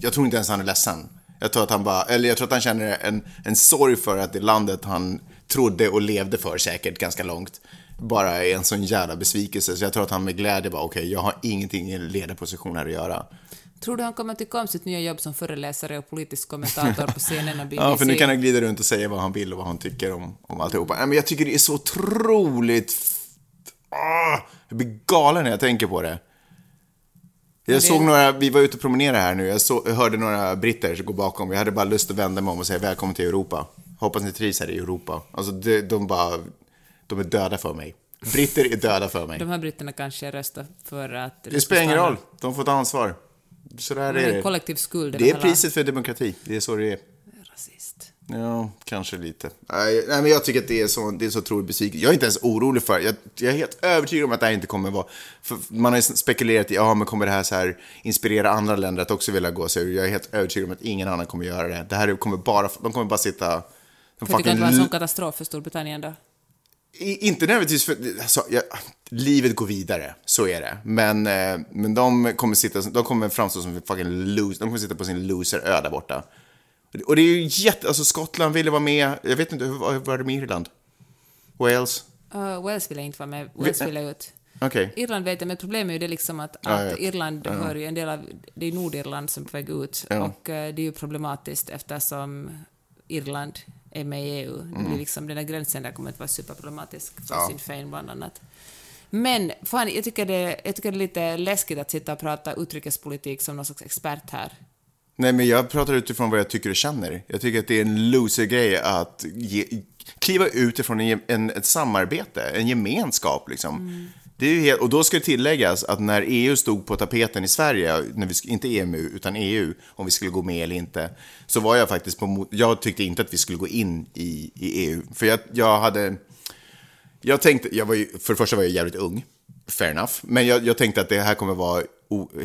jag tror inte ens han är ledsen. Jag tror att han bara, eller jag tror att han känner en, en sorg för att det landet han trodde och levde för säkert ganska långt bara är en sån jävla besvikelse. Så jag tror att han med glädje bara, okej, jag har ingenting i ledarposition här att göra. Tror du han kommer tycka om sitt nya jobb som föreläsare och politisk kommentator på CNN och BBC? (laughs) Ja, för nu kan han glida runt och säga vad han vill och vad han tycker om, om alltihopa. Men jag tycker det är så otroligt... Ah, jag blir galen när jag tänker på det. Jag såg några, vi var ute och promenerade här nu, jag, så, jag hörde några britter gå bakom. Jag hade bara lust att vända mig om och säga välkommen till Europa. Hoppas ni trivs här i Europa. Alltså de, de bara, de är döda för mig. Britter är döda för mig. De här britterna kanske röstar för att... Det spelar ingen roll, de får ta ansvar. Så där Det är det. kollektiv skuld. Det är priset för demokrati, det är så det är. Ja, kanske lite. Nej, men jag tycker att det är så, det är så otroligt besviket. Jag är inte ens orolig för jag, jag är helt övertygad om att det här inte kommer vara... För man har ju spekulerat i, ja men kommer det här, så här inspirera andra länder att också vilja gå sig ur? Jag är helt övertygad om att ingen annan kommer göra det. Det här kommer bara, de kommer bara sitta... De det fucking inte vara en sån katastrof för Storbritannien då? i- inte nödvändigtvis för... Alltså, jag, livet går vidare, så är det. Men, eh, men de kommer sitta, de kommer framstå som fucking loser. De kommer sitta på sin loser-ö där borta. Och det är ju jätte... Alltså Skottland ville vara med. Jag vet inte, hur var det med Irland? Wales? Uh, Wales vill jag inte vara med. Wales vill jag ut. Okej. Irland vet jag, men problemet är ju det liksom att, Ja, att. Irland hör ju en del av... Det är Nordirland som är på väg ut. Ja. Och eh, det är ju problematiskt eftersom Irland är med i EU. Det blir liksom, den där gränsen där kommer att vara superproblematisk för Mm. Ja. Sinn Féin bland annat. Men fan, jag tycker, det, jag tycker det är lite läskigt att sitta och prata utrikespolitik som någon slags expert här. Nej, men jag pratar utifrån vad jag tycker och känner. Jag tycker att det är en loser-grej att ge, kliva utifrån en, en, ett samarbete, en gemenskap liksom. Det är ju helt, och då ska det tilläggas att när EU stod på tapeten i Sverige, när vi, inte EMU utan EU, om vi skulle gå med eller inte, så var jag faktiskt på Jag tyckte inte att vi skulle gå in i, i EU. För jag, jag hade... Jag tänkte, jag var ju, för det första var jag jävligt ung, fair enough. Men jag, jag tänkte att det här kommer vara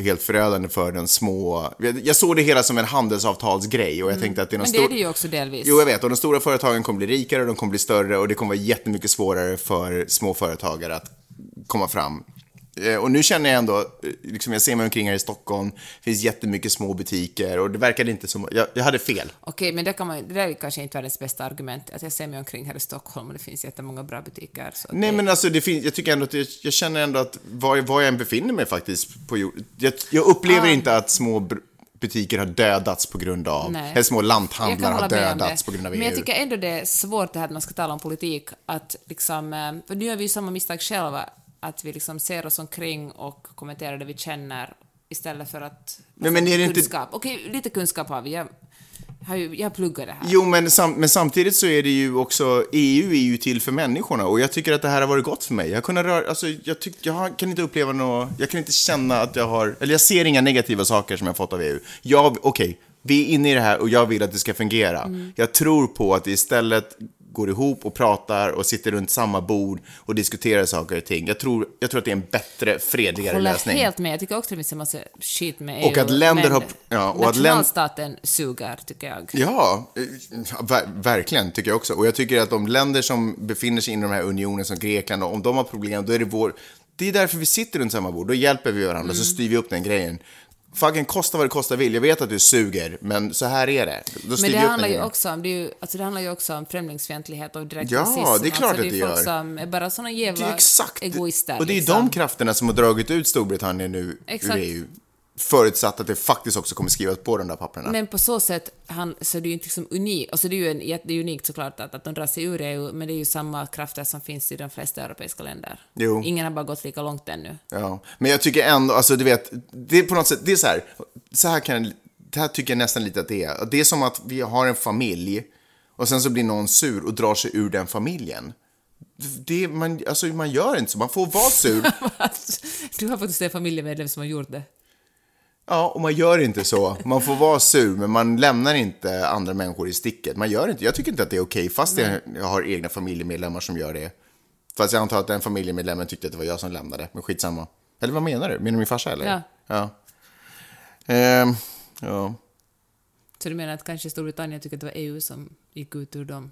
helt förödande för den små... Jag, såg det hela som en handelsavtalsgrej och jag tänkte att det är de Men det är det ju också delvis. Jo, jag vet. Och de stora företagen kommer bli rikare och de kommer bli större och det kommer vara jättemycket svårare för små företagare att komma fram. Eh, Och nu känner jag ändå, eh, liksom jag ser mig omkring här i Stockholm, det finns jättemycket små butiker och det verkade inte som, jag, jag hade fel. Okej, men det, kan man, det där är kanske inte världens bästa argument. Att jag ser mig omkring här i Stockholm och det finns jättemånga bra butiker. Så Nej, det, men alltså det finns, jag tycker ändå att jag, jag känner ändå att var, var jag än befinner mig faktiskt på jord, jag, jag upplever inte att små butiker har dödats på grund av, Nej. eller små lanthandlar har dödats på grund av E Men jag EU. tycker ändå det är svårt det här att man ska tala om politik, att liksom, eh, för nu gör vi ju samma misstag själva, att vi liksom ser oss omkring och kommenterar det vi känner istället för att... Men- men är det inte- kunskap. Okej, lite kunskap har vi. Jag har ju jag pluggar det här. Jo, men, sam, men samtidigt så är det ju också, EU är ju till för människorna och jag tycker att det här har varit gott för mig. Jag, kunna röra, alltså, jag, tyck, jag kan inte uppleva något, jag kan inte känna att jag har, eller jag ser inga negativa saker som jag fått av EU. Jag, okej, vi är inne i det här och jag vill att det ska fungera. Mm. Jag tror på att istället går ihop och pratar och sitter runt samma bord och diskuterar saker och ting. Jag tror, jag tror att det är en bättre, fredligare håller lösning. helt med. Jag tycker också det finns en massa skit med EU. Och att länder har- ja, och nationalstaten suger, tycker jag. Ja, eh, ver- verkligen tycker jag också. Och jag tycker att de länder som befinner sig inom den här unionen som Grekland, om de har problem, då är det vår... Det är därför vi sitter runt samma bord. Då hjälper vi varandra, Mm. så styr vi upp den grejen. Fucking kosta vad det kosta vill. Jag vet att du suger, men så här är det. Då Men det handlar, ju också om, det, ju, alltså det handlar ju också om främlingsfientlighet och direkt Ja, rasism. det är klart alltså, att det är folk gör. som är bara Det jävla är exakt. egoister. Och det är ju liksom. de krafterna som har dragit ut Storbritannien nu Exakt. ur EU. Förutsatt att det faktiskt också kommer skrivas på de där papperna. Men på så sätt han, så är det ju inte liksom unikt. Alltså det är ju en, jätte- unikt såklart att, att de drar sig ur EU, men det är ju samma krafter som finns i de flesta europeiska länder. Jo. Ingen har bara gått lika långt ännu. Ja, men jag tycker ändå, alltså du vet, det är på något sätt, det är så här, så här kan, det här tycker jag nästan lite att det är. Det är som att vi har en familj och sen så blir någon sur och drar sig ur den familjen. Det, man, alltså man gör inte så, man får vara sur. (laughs) du har faktiskt en familjemedlem som har gjort det. Ja, och man gör inte så. Man får vara sur, men man lämnar inte andra människor i sticket. Man gör inte, jag tycker inte att det är okej, fast jag, jag har egna familjemedlemmar som gör det. Fast jag antar att den familjemedlemmen tyckte att det var jag som lämnade, men skitsamma. Eller vad menar du? Menar du min farsa eller? Ja. Ja. Ehm, ja. Så du menar att kanske Storbritannien tycker att det var EU som gick ut ur dem?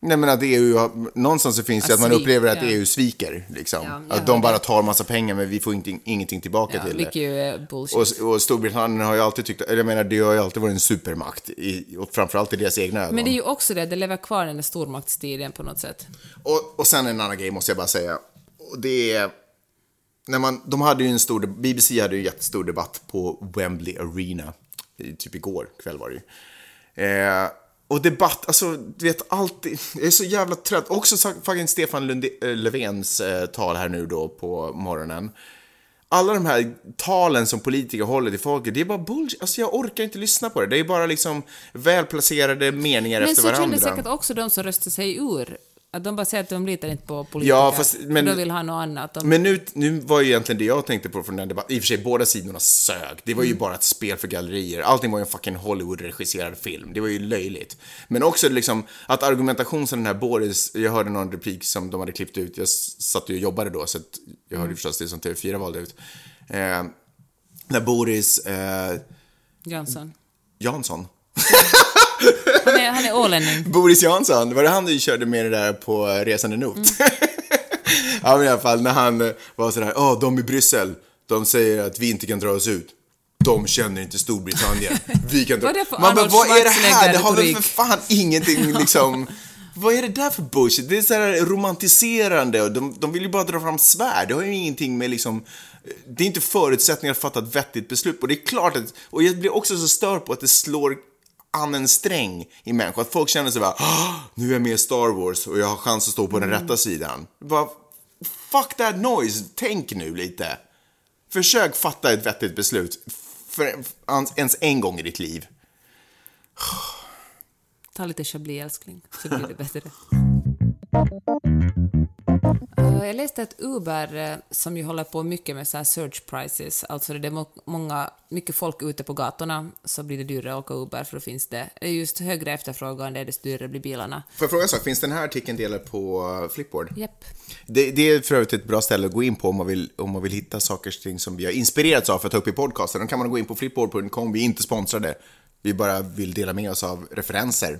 Nej men att EU, har- någonstans så finns det att man svik, upplever att ja. EU sviker. Liksom. Ja, att de bara tar massa pengar men vi får inte, ingenting tillbaka Ja, till det. bullshit. Och, och Storbritannien har ju alltid tyckt, eller jag menar det har ju alltid varit en supermakt. I, och framförallt i deras egna ögon. Men det är ju också det, det lever kvar den där stormaktstiden på något sätt. Och, och sen en annan grej måste jag bara säga. Och det är... När man, de hade ju en stor, BBC hade ju en jättestor debatt på Wembley Arena. Typ igår kväll var det ju. Eh, och debatt, alltså du vet alltid, jag är så jävla trött. Också fucking Stefan eh, Löfvens eh, tal här nu då på morgonen. Alla de här talen som politiker håller till folket, det är bara bullshit. Alltså jag orkar inte lyssna på det. Det är bara liksom välplacerade meningar Men efter så varandra. kände säkert också de som röstade sig ur. Att de bara säger att de litar inte på politiker. Ja, fast- men- de vill ha något annat. De, Men nu, nu var ju egentligen det jag tänkte på från den debatten, i och för sig båda sidorna sög. Det var ju Mm. bara ett spel för gallerier. Allting var ju en fucking Hollywood-regisserad film. Det var ju löjligt. Men också liksom att argumentation som den här Boris, jag hörde någon replik som de hade klippt ut, jag satt ju och jobbade då så att jag Mm. hörde förstås det som TV4 valde ut. Eh, när Boris eh, Jansson. Jansson, (laughs) Han är, han är ålänning. (laughs) Boris Jansson, var det han du körde med det där på eh, Resande Not? Mm. (laughs) ja, men i alla fall när han eh, var sådär, ja, de i Bryssel, de säger att vi inte kan dra oss ut. De känner inte Storbritannien. Vi kan dra... Vad är det för Man bara, vad är det här? Det har väl för fan ingenting liksom... (laughs) Vad är det där för bullshit? Det är så här romantiserande och de, de vill ju bara dra fram svärd. Det har ju ingenting med liksom... Det är inte förutsättningar att fatta ett vettigt beslut. Och det är klart att... Och jag blir också så störd på att det slår an en sträng i människor. Att folk känner sig bara, "Ah, nu är jag med i Star Wars och jag har chans att stå på den rätta sidan. Bara, fuck that noise, tänk nu lite. Försök fatta ett vettigt beslut. För ens en gång i ditt liv. Ta lite Chablis älskling, så blir det (laughs) bättre. Eh, Jag läste att Uber, eh, som ju håller på mycket med så search prices, alltså det är må- många, mycket folk ute på gatorna, så blir det dyrare att åka Uber, för då finns det just högre efterfrågan, det är desto dyrare blir bilarna. Får jag fråga en sak, finns den här artikeln delad på uh, Flipboard? Japp. Det, det är för övrigt ett bra ställe att gå in på om man vill, om man vill hitta saker och ting som vi har inspirerats av för att ta upp i podcasten. Då kan man gå in på flipboard.com, vi är inte sponsrade. Vi bara vill dela med oss av referenser.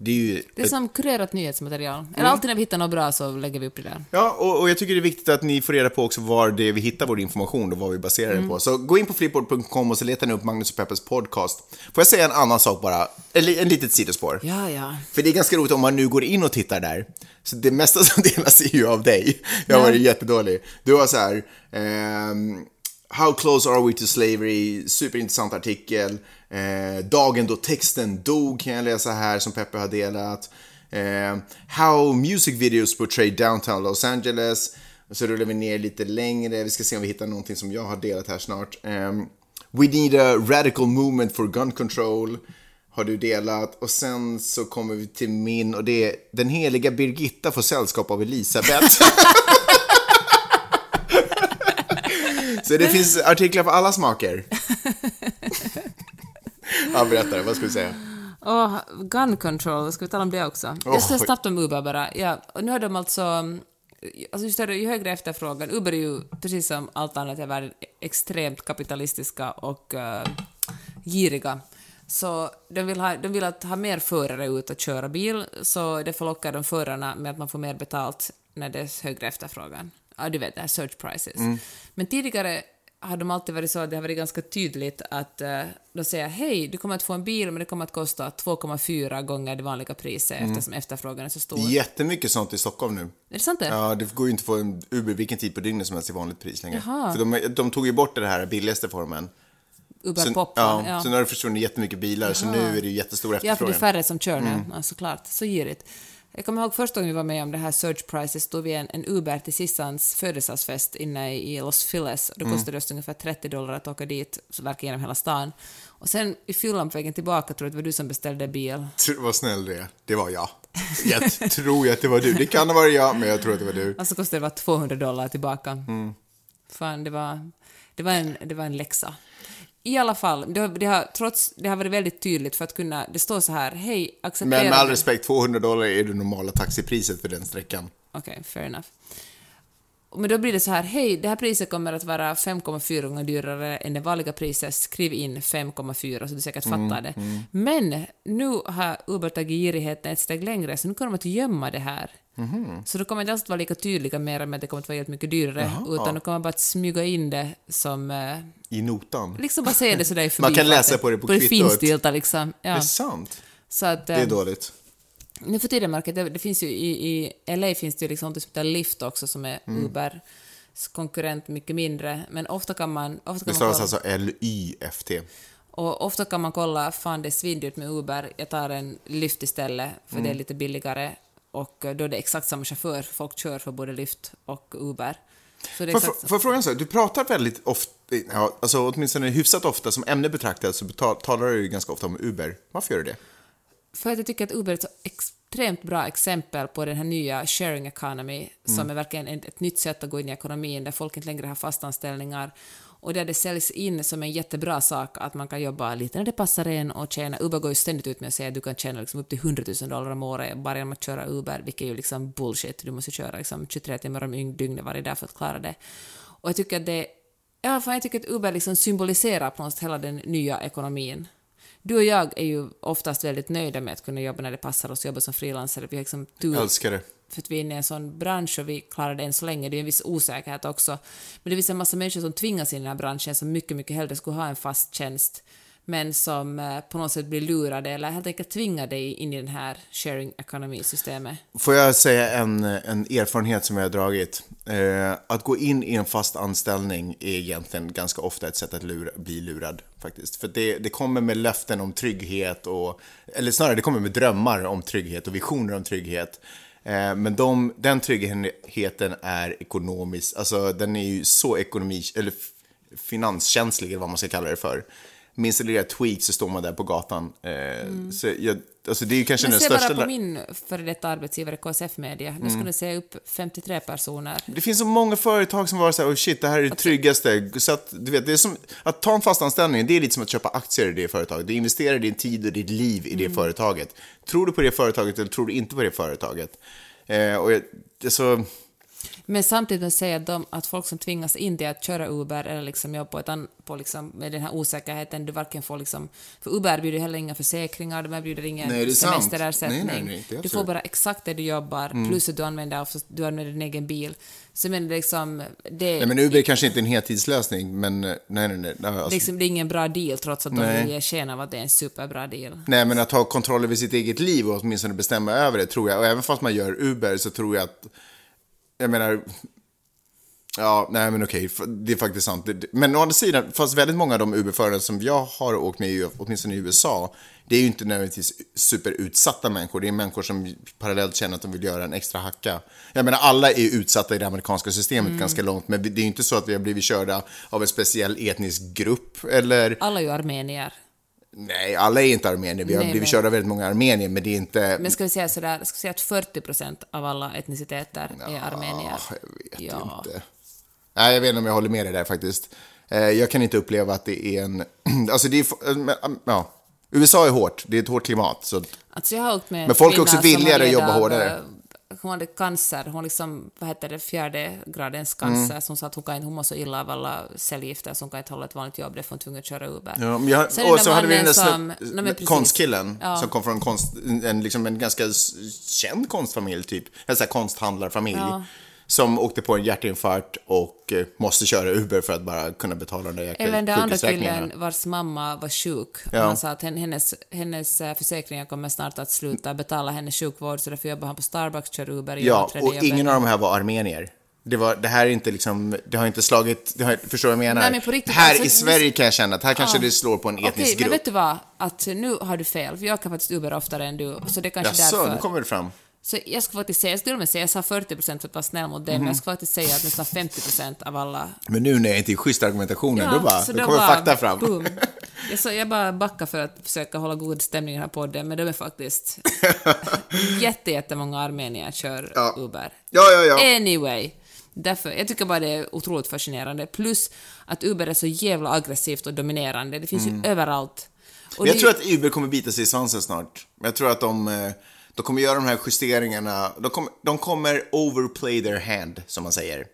Det är ju... Det är som kurerat nyhetsmaterial. Eller alltid när vi hittar något bra så lägger vi upp det där. Ja, och, och jag tycker det är viktigt att ni får reda på också var det är vi hittar vår information och vad vi baserar den på. Så gå in på flipboard.com och så letar ni upp Magnus och Peppers podcast. Får jag säga en annan sak bara? En, li- en litet sidospår. Ja, ja. För det är ganska roligt om man nu går in och tittar där. Så det mesta som (laughs) delas är ju av dig. Jag har varit jättedålig. Du har så här, ehm, How close are we to slavery? Superintressant artikel. Eh, dagen då texten dog kan jag läsa här som Peppe har delat. Eh, how music videos portray downtown Los Angeles. Och så rullar vi ner lite längre. Vi ska se om vi hittar någonting som jag har delat här snart. Eh, we need a radical movement for gun control har du delat. Och sen så kommer vi till min och det är Den heliga Birgitta får sällskap av Elisabeth. (laughs) så det finns artiklar på alla smaker. (laughs) ja, berätta, vad ska du säga? Och gun control, ska vi tala om det också? Jag ska snabbt om Uber bara. Ja, och nu har de alltså... Alltså ju, större, ju högre efterfrågan, Uber är ju precis som allt annat i världen extremt kapitalistiska och uh, giriga. Så de vill, ha, de vill att ha mer förare ut och köra bil, så det förlockar de förarna med att man får mer betalt när det är högre efterfrågan. Ja, du vet, det här search prices. Men tidigare har de alltid varit så att det har varit ganska tydligt att uh, de säger hej, du kommer att få en bil men det kommer att kosta 2,4 gånger det vanliga priset eftersom efterfrågan är så stor. Jättemycket sånt i Stockholm nu. Är det sant det? Ja, det går ju inte att få en Uber vilken tid på dygnet som helst i vanligt pris längre. Jaha. För de, de tog ju bort det här billigaste formen. Uber Så, Pop, ja, ja. så nu har det försvunnit jättemycket bilar, så nu är det ju jättestor Ja, för det efterfrågan. är färre som kör nu, ja, såklart. Så girigt. Jag kommer ihåg första gången vi var med om det här search prices, stod vi en, en Uber till Sissans födelsedagsfest inne i Los Filies. Och då kostade det oss ungefär 30 dollar att åka dit, så verkar genom hela stan. Och sen i fyllan på vägen tillbaka tror jag att det var du som beställde bil. Vad snäll du är. Det var jag. (laughs) Jag tror att det var du. Det kan ha varit jag, men jag tror att det var du. Alltså kostade det var 200 dollar tillbaka. Fan, det var, det, var en, det var en läxa. I alla fall, det har, det har, trots det har varit väldigt tydligt för att kunna, det står så här, hej, acceptera... Men med all respekt, 200 dollar är det normala taxipriset för den sträckan. Okej, fair enough. Men då blir det så här, hej, det här priset kommer att vara 5,4 gånger dyrare än det vanliga priset, skriv in 5,4 så du säkert Mm, fattar det. Men nu har Uber tagit girigheten ett steg längre, så nu kommer de att gömma det här. Mhm. Så då kommer det inte att vara lika tydliga mer med att det kommer att vara helt mycket dyrare, utan då kommer man bara att smyga in det som... Eh, I notan. liksom bara se det sådär i Man kan förbifarten. läsa på det på På det kvittot. finstilta liksom. Det Ja. är sant. Så att, Det är eh, dåligt. Nu för tiden märker det, det finns ju i, i LA finns det ju liksom något som heter Lyft också som är Mm. Ubers konkurrent mycket mindre, men ofta kan man... Ofta Det kan man stavas alltså L-Y-F-T. och ofta kan man kolla, fan det är svindyrt med Uber, jag tar en Lyft istället för Mm. det är lite billigare och eh, då är det exakt samma chaufför, folk kör för både Lyft och Uber. Så det är Får exakt, får jag fråga en sak? Du pratar väldigt ofta, ja, alltså åtminstone hyfsat ofta, som ämne betraktat så talar du ju ganska ofta om Uber. Varför gör du det? För att jag tycker att Uber är ett så extremt bra exempel på den här nya sharing economy, som är verkligen ett, ett nytt sätt att gå in i ekonomin, där folk inte längre har fastanställningar, och där det säljs in som en jättebra sak att man kan jobba lite när det passar en och tjäna. Uber går ju ständigt ut med att säga att du kan tjäna liksom upp till 100 000 dollar om året bara genom att köra Uber, vilket är ju liksom bullshit. Du måste köra liksom 23 timmar om dygnet varje dag för att klara det. Och jag tycker att det Ja, fan, jag tycker att Uber liksom symboliserar på något sätt hela den nya ekonomin. Du och jag är ju oftast väldigt nöjda med att kunna jobba när det passar oss, jobba som frilansare. Vi har liksom tur Älskar det. för att vi är inne i en sån bransch och vi klarar det än så länge. Det är en viss osäkerhet också. Men det finns en massa människor som tvingas in i den här branschen som mycket, mycket hellre skulle ha en fast tjänst men som eh, på något sätt blir lurade eller helt enkelt tvingade in i den här sharing economy-systemet. Får jag säga en, en erfarenhet som jag har dragit? Eh, att gå in i en fast anställning är egentligen ganska ofta ett sätt att lura, bli lurad. faktiskt. För det, det kommer med löften om trygghet, och, eller snarare det kommer med drömmar om trygghet och visioner om trygghet. Eh, men de, den tryggheten är ekonomisk, alltså den är ju så ekonomi, eller finanskänslig eller vad man ska kalla det för. Minns det lilla tweak så står man där på gatan. Eh, så jag, alltså det är kanske Mm. Men den se största... bara på min före detta arbetsgivare KSF Media. Nu skulle säga upp 53 personer. Det finns så många företag som var så här, oh shit, det här är det tryggaste. Så att, du vet, det är som, att ta en fast anställning, det är lite som att köpa aktier i det företaget. Du investerar din tid och ditt liv i det företaget. Tror du på det företaget eller tror du inte på det företaget? Eh, och jag, det är så, Men samtidigt att, de, att folk som tvingas in till att köra Uber eller liksom jobba på ett an, på liksom, med den här osäkerheten, du varken får liksom... För Uber erbjuder heller inga försäkringar, de erbjuder ingen Nej, är semesterersättning. Nej, nej, nej, är du får bara exakt det du jobbar, plus att du använder, du använder din egen bil. Så men är liksom... Det, nej, men Uber är kanske inte en heltidslösning, men eh, nej, nej, nej. Alltså, liksom, det är ingen bra deal trots att de Nej. vill ge sken av att det är en superbra deal. Nej, men att ha kontroll över sitt eget liv och åtminstone bestämma över det tror jag. Och även fast man gör Uber så tror jag att, jag menar, ja, nej men okej, det är faktiskt sant. Men å andra sidan, fast väldigt många av de Uber-förare som jag har åkt med, åtminstone i USA, det är ju inte nödvändigtvis superutsatta människor. Det är människor som parallellt känner att de vill göra en extra hacka. Jag menar, alla är utsatta i det amerikanska systemet ganska långt, men det är ju inte så att vi har blivit körda av en speciell etnisk grupp eller Alla är ju armenier. Nej, alla är inte armenier. Vi har Nej, blivit nej. körda av väldigt många armenier, men det är inte... Men ska vi säga sådär, ska vi säga att 40 procent av alla etniciteter är armenier? Jag vet Ja. inte. Nej, jag vet inte om jag håller med dig där faktiskt. Eh, Jag kan inte uppleva att det är en... (clears throat) Alltså, det är... f- men, Ja. USA är hårt. Det är ett hårt klimat. Så... Alltså jag har åkt med en Men folk är också villigare att jobba hårdare. Hon hade cancer, hon liksom, vad heter det, fjärde gradens cancer, Mm. som sa att hon, kan inte, hon mår så illa av alla cellgifter så hon kan inte hålla ett vanligt jobb, därför hon tvungen att köra Uber. Ja, jag, och så hade vi den där som, nej, konstkillen Ja. som kom från konst, en, liksom en ganska känd konstfamilj, typ. En sån här konsthandlarfamilj. Ja. Som åkte på en hjärtinfarkt och eh, måste köra Uber för att bara kunna betala den där jäkla Eller den där andra killen vars mamma var sjuk. Ja. Han sa att hen- hennes, hennes eh, försäkringar kommer snart att sluta betala hennes sjukvård, så därför jobbar han på Starbucks, kör Uber, Ja, och ingen av de här var armenier. Det, var, det här är inte liksom, det har inte slagit, det har, förstår du vad jag menar? Nej, men riktigt, här alltså, i Sverige kan jag känna att här kanske Ja. det slår på en etnisk Okej, men grupp. vet du vad? Att nu har du fel, för jag kan faktiskt Uber oftare än du, så det kanske Jaså, därför. nu kommer det fram. Så jag ska faktiskt säga, jag skulle med säga, jag sa 40 procent för att vara snäll mot dig, Mhm. men jag ska faktiskt säga att nästan 50 procent av alla... Men nu när jag inte är schysst argumentationen, då bara, så då kommer fakta fram. Boom. Jag, så, jag bara backar för att försöka hålla god stämning i den här podden, men de är faktiskt... (laughs) jätte, jättemånga armenier kör Ja. Uber. Ja, ja, ja. Anyway. Därför, jag tycker bara det är otroligt fascinerande. Plus att Uber är så jävla aggressivt och dominerande. Det finns ju överallt. Och jag det- tror att Uber kommer bita sig i svansen snart. Jag tror att de, eh, de kommer göra de här justeringarna. De kommer, de kommer overplay their hand, som man säger.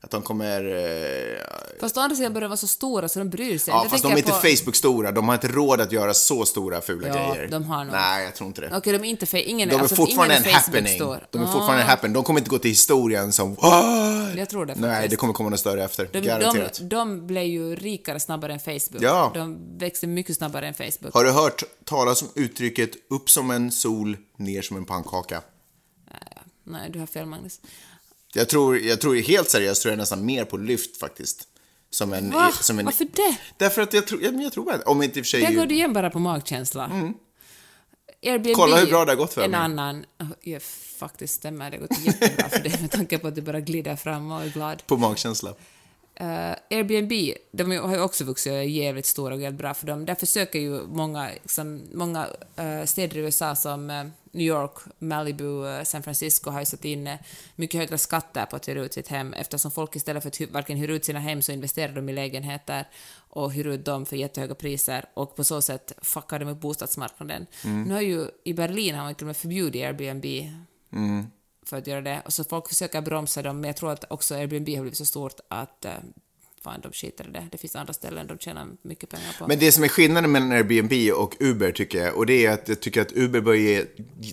Att de kommer... Eh, Fast å andra sidan börjar de vara så stora så de bryr sig. ja, Jag fast de är inte på- Facebook-stora. De har inte råd att göra så stora fula Ja, grejer. de har nog. Nej, jag tror inte det. Okej, de är inte... Fe- ingen, De är alltså, fortfarande en ingen är happening. De är Ah, fortfarande en happening. De kommer inte gå till historien som "What?" Jag tror det Nej, faktiskt. det kommer komma något större efter. De, Garanterat. de, de blev ju rikare snabbare än Facebook. Ja. De växte mycket snabbare än Facebook. Har du hört talas om uttrycket upp som en sol, ner som en pannkaka? Nej, du har fel Magnus. Jag tror, jag tror helt seriöst tror jag nästan mer på lyft faktiskt. Som en, Va? som en, Varför det? Därför att jag tror, ja, men jag tror bara, om inte i och för sig... Där går du igen bara på magkänsla. Airbnb, Mm. Kolla hur bra det har gått för en mig. annan... Ja, faktiskt stämmer, det har gått jättebra för dig med tanke på att du bara glider fram och är glad. På magkänsla. Eh, Airbnb, de har ju också vuxit och är jävligt stora och jävligt bra för dem. Där försöker ju många, liksom, många eh, städer i USA som eh, New York, Malibu, eh, San Francisco har ju satt in eh, mycket högre skatter på att hyra ut sitt hem eftersom folk istället för att varken hyra ut sina hem så investerar de i lägenheter och hyr ut dem för jättehöga priser och på så sätt fuckar de upp bostadsmarknaden. Nu har ju i Berlin har man till och med förbjudit Airbnb för att göra det. Och så folk försöker bromsa dem, men jag tror att också Airbnb har blivit så stort att eh, fan, de skiter i det. Det finns andra ställen de tjänar mycket pengar på. Men det som är skillnaden mellan Airbnb och Uber tycker jag, och det är att jag tycker att Uber börjar ge,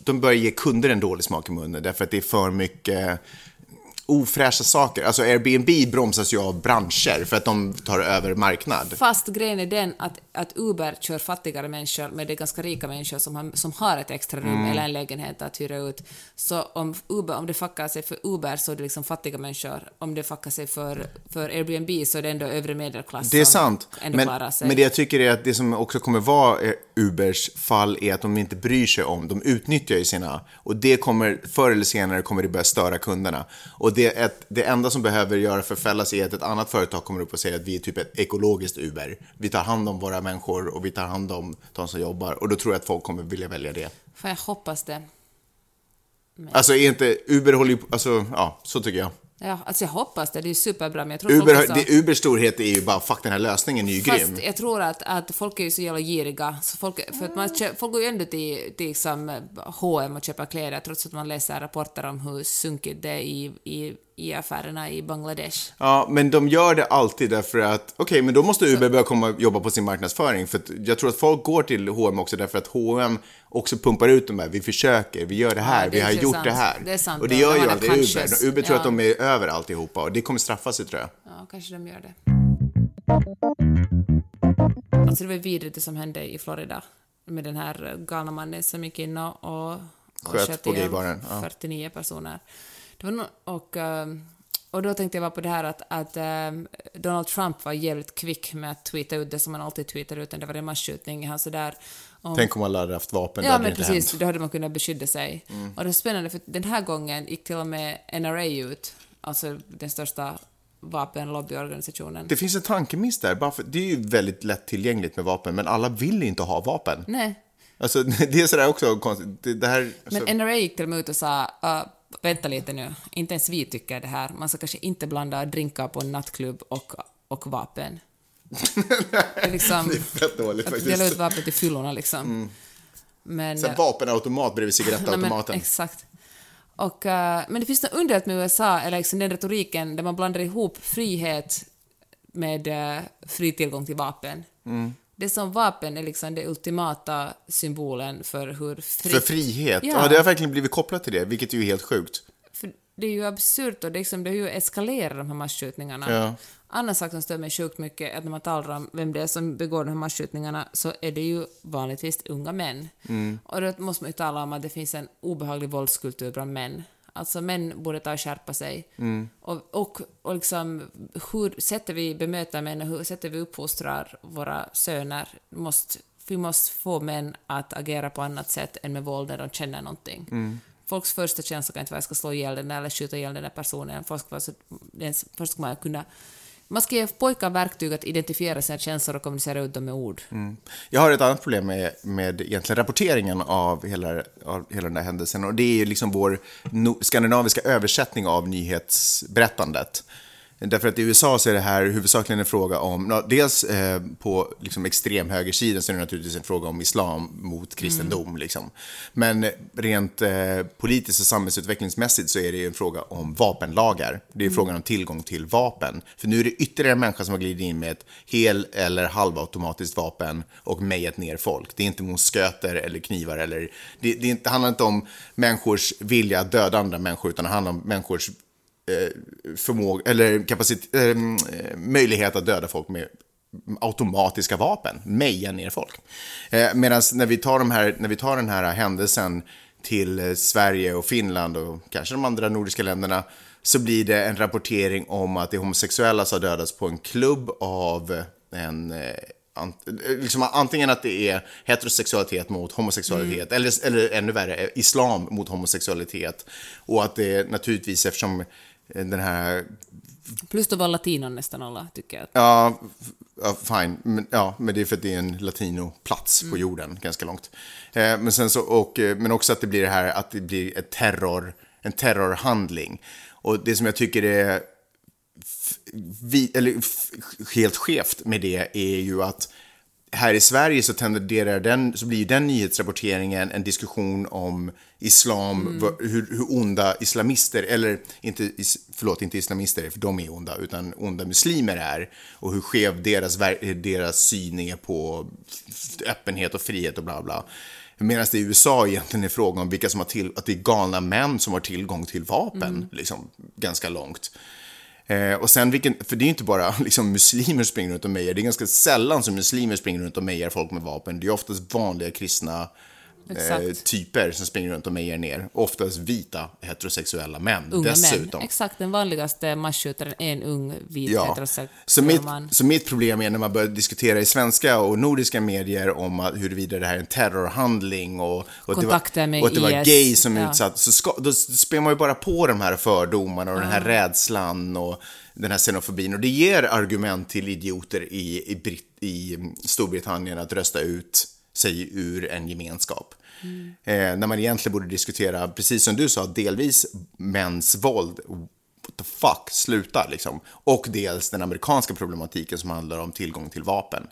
de börjar ge kunder en dålig smak i munnen därför att det är för mycket ofräscha saker. Alltså Airbnb bromsas ju av branscher för att de tar över marknad. Fast grejen är den att, att Uber kör fattigare människor, men det är ganska rika människor som har, som har ett extra rum Mm. eller en lägenhet att hyra ut. Så om, Uber, om det fuckar sig för Uber så är det liksom fattiga människor. Om det fuckar sig för, för Airbnb så är det ändå övre medelklass Det är sant. Men, men det jag tycker är att det som också kommer vara eh, Ubers fall är att de inte bryr sig om, de utnyttjar ju sina, och det kommer, förr eller senare kommer det börja störa kunderna. Och det, ett, det enda som behöver göra för att fällas är att ett annat företag kommer upp och säger att vi är typ ett ekologiskt Uber. Vi tar hand om våra människor och vi tar hand om de som jobbar. Och då tror jag att folk kommer vilja välja det. Fan, jag hoppas det. Alltså är inte, Uber håller ju på, alltså ja, så tycker jag. Ja, alltså jag hoppas det. Det är superbra, men jag tror Uber, folk är har- så... det, Ubers storhet är ju bara, fuck den här lösningen är ju grym. Fast jag tror att, att folk är ju så jävla giriga. Så folk, för att man, kö- folk går ju ändå till, till liksom H&M och köper kläder trots att man läser rapporter om hur sunkigt det är i, i, i affärerna i Bangladesh. Ja, men de gör det alltid därför att, okej, men då måste Uber börja komma och jobba på sin marknadsföring. För jag tror att folk går till H&M också därför att H&M också pumpar ut de här, vi försöker, vi gör det här, Ja, det vi har gjort sant. det här. Det är sant, och det gör De ju aldrig Uber. Uber tror Ja. att de är över alltihopa och det kommer straffa sig tror jag. Ja, kanske de gör det. Alltså det var vidrigt det som hände i Florida med den här galna mannen som gick in och, och, Sköt på ihjäl gaybaren, ja. 49 personer. Det var no, och, ehm, och då tänkte jag på det här att, att ehm, Donald Trump var jävligt kvick med att tweeta ut det som han alltid tweetar ut när det var en masskjutning. Han sådär, om, Tänk om alla hade haft vapen, det Ja, hade men inte precis. hänt. Då hade man kunnat beskydda sig. Och det är spännande, för den här gången gick till och med NRA ut, alltså den största vapenlobbyorganisationen. Det finns en tankemiss där, bara för, det är ju väldigt lättillgängligt med vapen, men alla vill inte ha vapen. Nej, Alltså, (laughs) det är sådär också konstigt. Det, det här, alltså, men NRA gick till och med ut och sa uh, vänta lite nu, inte ens vi tycker det här. Man ska kanske inte blanda drinkar på en nattklubb och, och vapen. (laughs) Det är liksom, det är fett dåligt att dela faktiskt. ut vapen till fyllorna liksom. Men, Så här, vapenautomat bredvid (laughs) Nej, cigarettautomaten. exakt. Och, eh, men det finns något underligt med USA, eller liksom den retoriken där man blandar ihop frihet med uh, fri tillgång till vapen. Mm. Det som vapen är liksom den ultimata symbolen för hur fri... För frihet? Ja. Ja. det har verkligen blivit kopplat till det, vilket är ju helt sjukt. För det är ju absurt och det, är liksom, det har ju eskalerat de här masskjutningarna. Ja. Annan sak som stör mig sjukt mycket är att när man talar om vem det är som begår de här masskjutningarna så är det ju vanligtvis unga män. Mm. Och då måste man ju tala om att det finns en obehaglig våldskultur bland män. Alltså män borde ta och skärpa sig. Mm. Och, och, och liksom hur sätter vi bemöta män och hur sätter vi uppfostrar våra söner? Måste, vi måste få män att agera på annat sätt än med våld när de känner någonting. Mm. Folks första känsla kan inte vara att jag ska slå ihjäl den där eller skjuta ihjäl den där personen. Folk ska först ska man kunna... Man ska ge pojkar verktyg att identifiera sina känslor och kommunicera ut dem med ord. Mm. Jag har ett annat problem med, med egentligen rapporteringen av hela, av hela den här händelsen och det är ju liksom vår no, skandinaviska översättning av nyhetsberättandet. Därför att i USA så är det här huvudsakligen en fråga om, dels eh, på liksom extremhögersidan så är det naturligtvis en fråga om islam mot kristendom. Mm. Liksom. Men rent eh, politiskt och samhällsutvecklingsmässigt så är det ju en fråga om vapenlagar. Det är Mm. frågan om tillgång till vapen. För nu är det ytterligare en människa som har glidit in med ett hel eller halvautomatiskt vapen och mejat ner folk. Det är inte mosköter eller knivar eller... Det, det handlar inte om människors vilja att döda andra människor utan det handlar om människors förmåga, eller kapacitet, eh, möjlighet att döda folk med automatiska vapen, meja ner folk. Eh, Medan när, vi tar de här, när vi tar den här händelsen till eh, Sverige och Finland och kanske de andra nordiska länderna så blir det en rapportering om att det homosexuella har dödats på en klubb av en eh, ant- eh, liksom antingen att det är heterosexualitet mot homosexualitet eller, eller ännu värre, eh, islam mot homosexualitet. Och att det naturligtvis eftersom eh, den här Plus då var latinon nästan alla, tycker jag. Ja, fine. Men, ja, men det är för att det är en latinoplats på jorden, ganska långt. Eh, men, sen så, och, eh, men också att det blir det här att det blir ett terror, en terrorhandling. Och det som jag tycker är vi, eller, helt skevt med det är ju att här i Sverige så tenderar den, så blir den nyhetsrapporteringen en diskussion om islam, vad- hur, hur onda islamister, eller inte, förlåt, inte islamister, för de är onda, utan onda muslimer är och hur skev deras, deras syn är på öppenhet och frihet och bla bla. Medan det i USA egentligen är frågan om vilka som har till, att det är galna män som har tillgång till vapen, liksom, ganska långt. Eh, och sen vilken, för det är ju inte bara (laughs) liksom, muslimer som springer runt och mejar, det är ganska sällan som muslimer springer runt och mejar folk med vapen. Det är oftast vanliga kristna eh, typer som springer runt och mejar ner. Oftast vita heterosexuella män Unga dessutom. män. Exakt, den vanligaste massskjutaren är en ung vit Ja. heterosexuell Så mitt, man. så mitt problem är när man börjar diskutera i svenska och nordiska medier om att huruvida det här är en terrorhandling och, och, att det Kontakter var, med och att det var IS. gay som Ja. utsatt, så ska, då spelar man ju bara på de här fördomarna och den här rädslan och den här xenofobin. Och det ger argument till idioter i, i, Brit, i Storbritannien att rösta ut sig ur en gemenskap. Eh, när man egentligen borde diskutera, precis som du sa, delvis mäns våld. What the fuck, sluta liksom. Och dels den amerikanska problematiken som handlar om tillgång till vapen.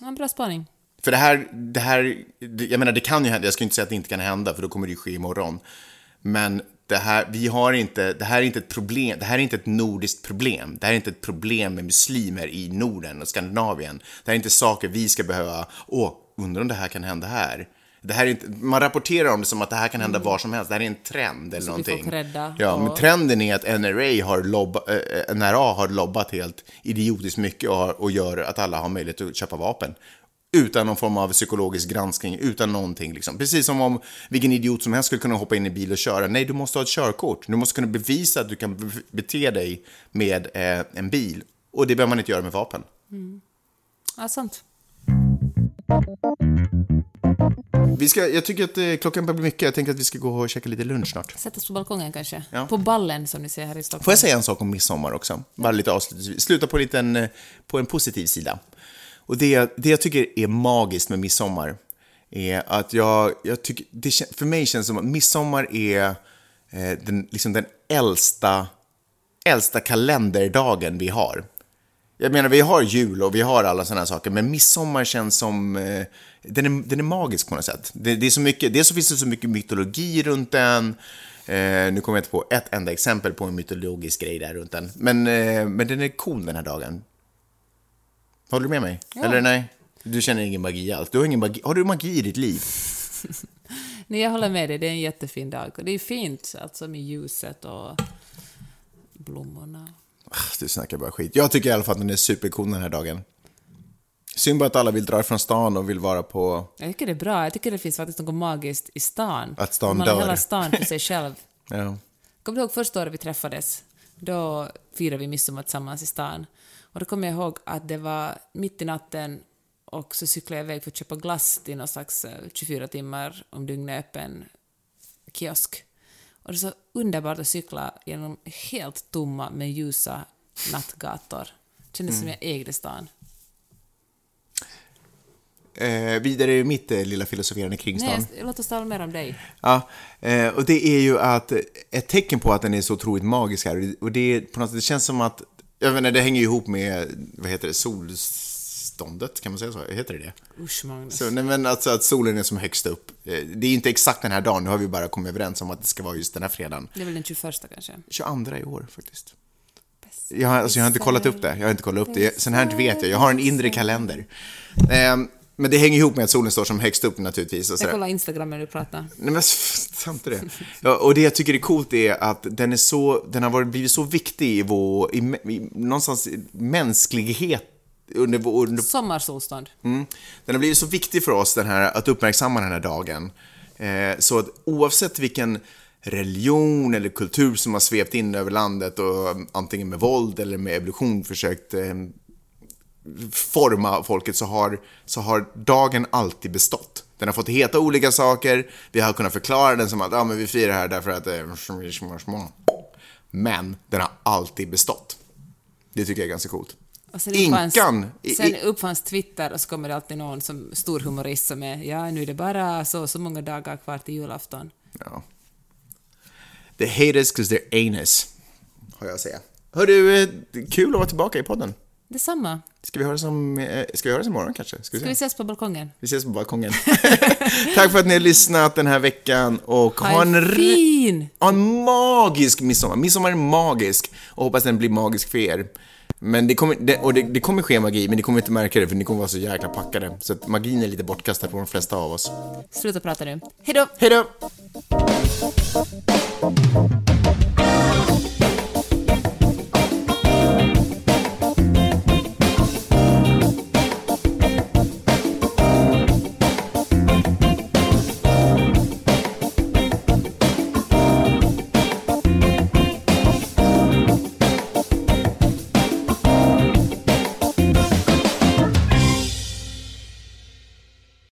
Ja, bra spaning. För det här, det här, jag menar det kan ju hända, jag ska inte säga att det inte kan hända för då kommer det ju ske imorgon. Men det här, vi har inte, det här är inte ett problem, det här är inte ett nordiskt problem. Det här är inte ett problem med muslimer i Norden och Skandinavien. Det här är inte saker vi ska behöva, åh, undrar om det här kan hända här. Det här är inte, man rapporterar om det som att det här kan hända var som helst. Det här är en trend eller blir någonting. Ja, och- men trenden är att NRA har, lobba, eh, NRA har lobbat helt idiotiskt mycket och, har, och gör att alla har möjlighet att köpa vapen. Utan någon form av psykologisk granskning, utan någonting. Liksom. Precis som om vilken idiot som helst skulle kunna hoppa in i bil och köra. Nej, du måste ha ett körkort. Du måste kunna bevisa att du kan be- bete dig med eh, en bil. Och det behöver man inte göra med vapen. Ja, sant. Vi ska, jag tycker att eh, klockan börjar bli mycket. Jag tänker att vi ska gå och käka lite lunch snart. Sätt oss på balkongen kanske. Ja. På ballen som ni ser här i Stockholm. Får jag säga en sak om midsommar också? Bara lite avslutningsvis. Sluta på, en liten, eh, på en positiv sida. Och det, det jag tycker är magiskt med midsommar är att jag, jag tycker, det, för mig känns det som att midsommar är eh, den, liksom den äldsta, äldsta kalenderdagen vi har. Jag menar, vi har jul och vi har alla sådana här saker, men midsommar känns som... Eh, den, är, den är magisk på något sätt. Det, det är så mycket, dels så finns det så mycket mytologi runt den. Eh, nu kommer jag inte på ett enda exempel på en mytologisk grej där runt den. Men, eh, men den är cool den här dagen. Håller du med mig? Eller nej? Du känner ingen magi alls. Du har, ingen magi. har du magi i ditt liv? (laughs) Nej, jag håller med dig, det är en jättefin dag. Och det är fint, alltså med ljuset och blommorna. Ah, Du snackar bara skit. Jag tycker i alla fall att den är supercool den här dagen. Synd bara att alla vill dra från stan och vill vara på... Jag tycker det är bra, jag tycker det finns faktiskt något magiskt i stan. Att stan Man har dör. hela stan för sig själv. (laughs) Ja. Kommer du ihåg första året vi träffades? Då firade vi midsommar tillsammans i stan. Och då kommer jag ihåg att det var mitt i natten och så cyklade jag iväg för att köpa glass till någon slags eh, 24 timmar om dygnet öppen kiosk. Och det är så underbart att cykla genom helt tomma men ljusa nattgator. Kändes som jag ägde stan. eh, vidare i mitt eh, lilla filosoferande kring stan. Nej, låt oss tala mer om dig. Ja, eh, och det är ju att ett tecken på att den är så otroligt magisk här, det- och det, är på något sätt, det känns som att, jag vet inte, det hänger ju ihop med, vad heter det, solståndet, kan man säga så? Heter det det? Usch, Magnus. Så, nej, men alltså att solen är som högst upp. Eh, Det är inte exakt den här dagen, nu har vi bara kommit överens om att det ska vara just den här fredagen. Det är väl den 21 kanske? 22 i år faktiskt. Jag har, alltså, jag har inte kollat upp det. Jag har inte kollat upp det. Sen här inte vet jag. Jag har en inre kalender. Men det hänger ihop med att solen står som högst upp naturligtvis. Och Jag kollar Instagram när du pratar. Nej men (laughs) sant det. Ja, och det jag tycker är coolt är att den är så, den har varit, blivit så viktig i vår, i, i, någonstans i mänsklighet under, under Sommarsolstånd. Mm. Den har blivit så viktig för oss, den här, att uppmärksamma den här dagen. Eh, så att oavsett vilken religion eller kultur som har svept in över landet och um, antingen med våld eller med evolution försökt eh, forma folket så har, så har dagen alltid bestått. Den har fått heta olika saker, vi har kunnat förklara den som att ja, men vi firar här därför att det är små, små. Men den har alltid bestått. Det tycker jag är ganska coolt. Och sen uppfanns, Inkan! sen uppfanns Twitter och så kommer det alltid någon som stor humorist som är ja, nu är det bara så så många dagar kvar till julafton. Ja. The haters cause they're anus, har jag att säga. Hörru, eh, kul att vara tillbaka i podden. Detsamma. Ska vi höra som, eh, ska vi höra som imorgon kanske? Ska vi, Ska vi se? ses på balkongen? vi ses på balkongen. (laughs) Tack för att ni har lyssnat den här veckan och ha, Ha en, fin! ha en magisk midsommar. Midsommar är magisk och hoppas den blir magisk för er. Men det kommer, det, och det, det kommer ske magi, men ni kommer inte märka det för ni kommer vara så jäkla packade. Så att magin är lite bortkastad på de flesta av oss. Sluta prata nu. Hej då! Hej då!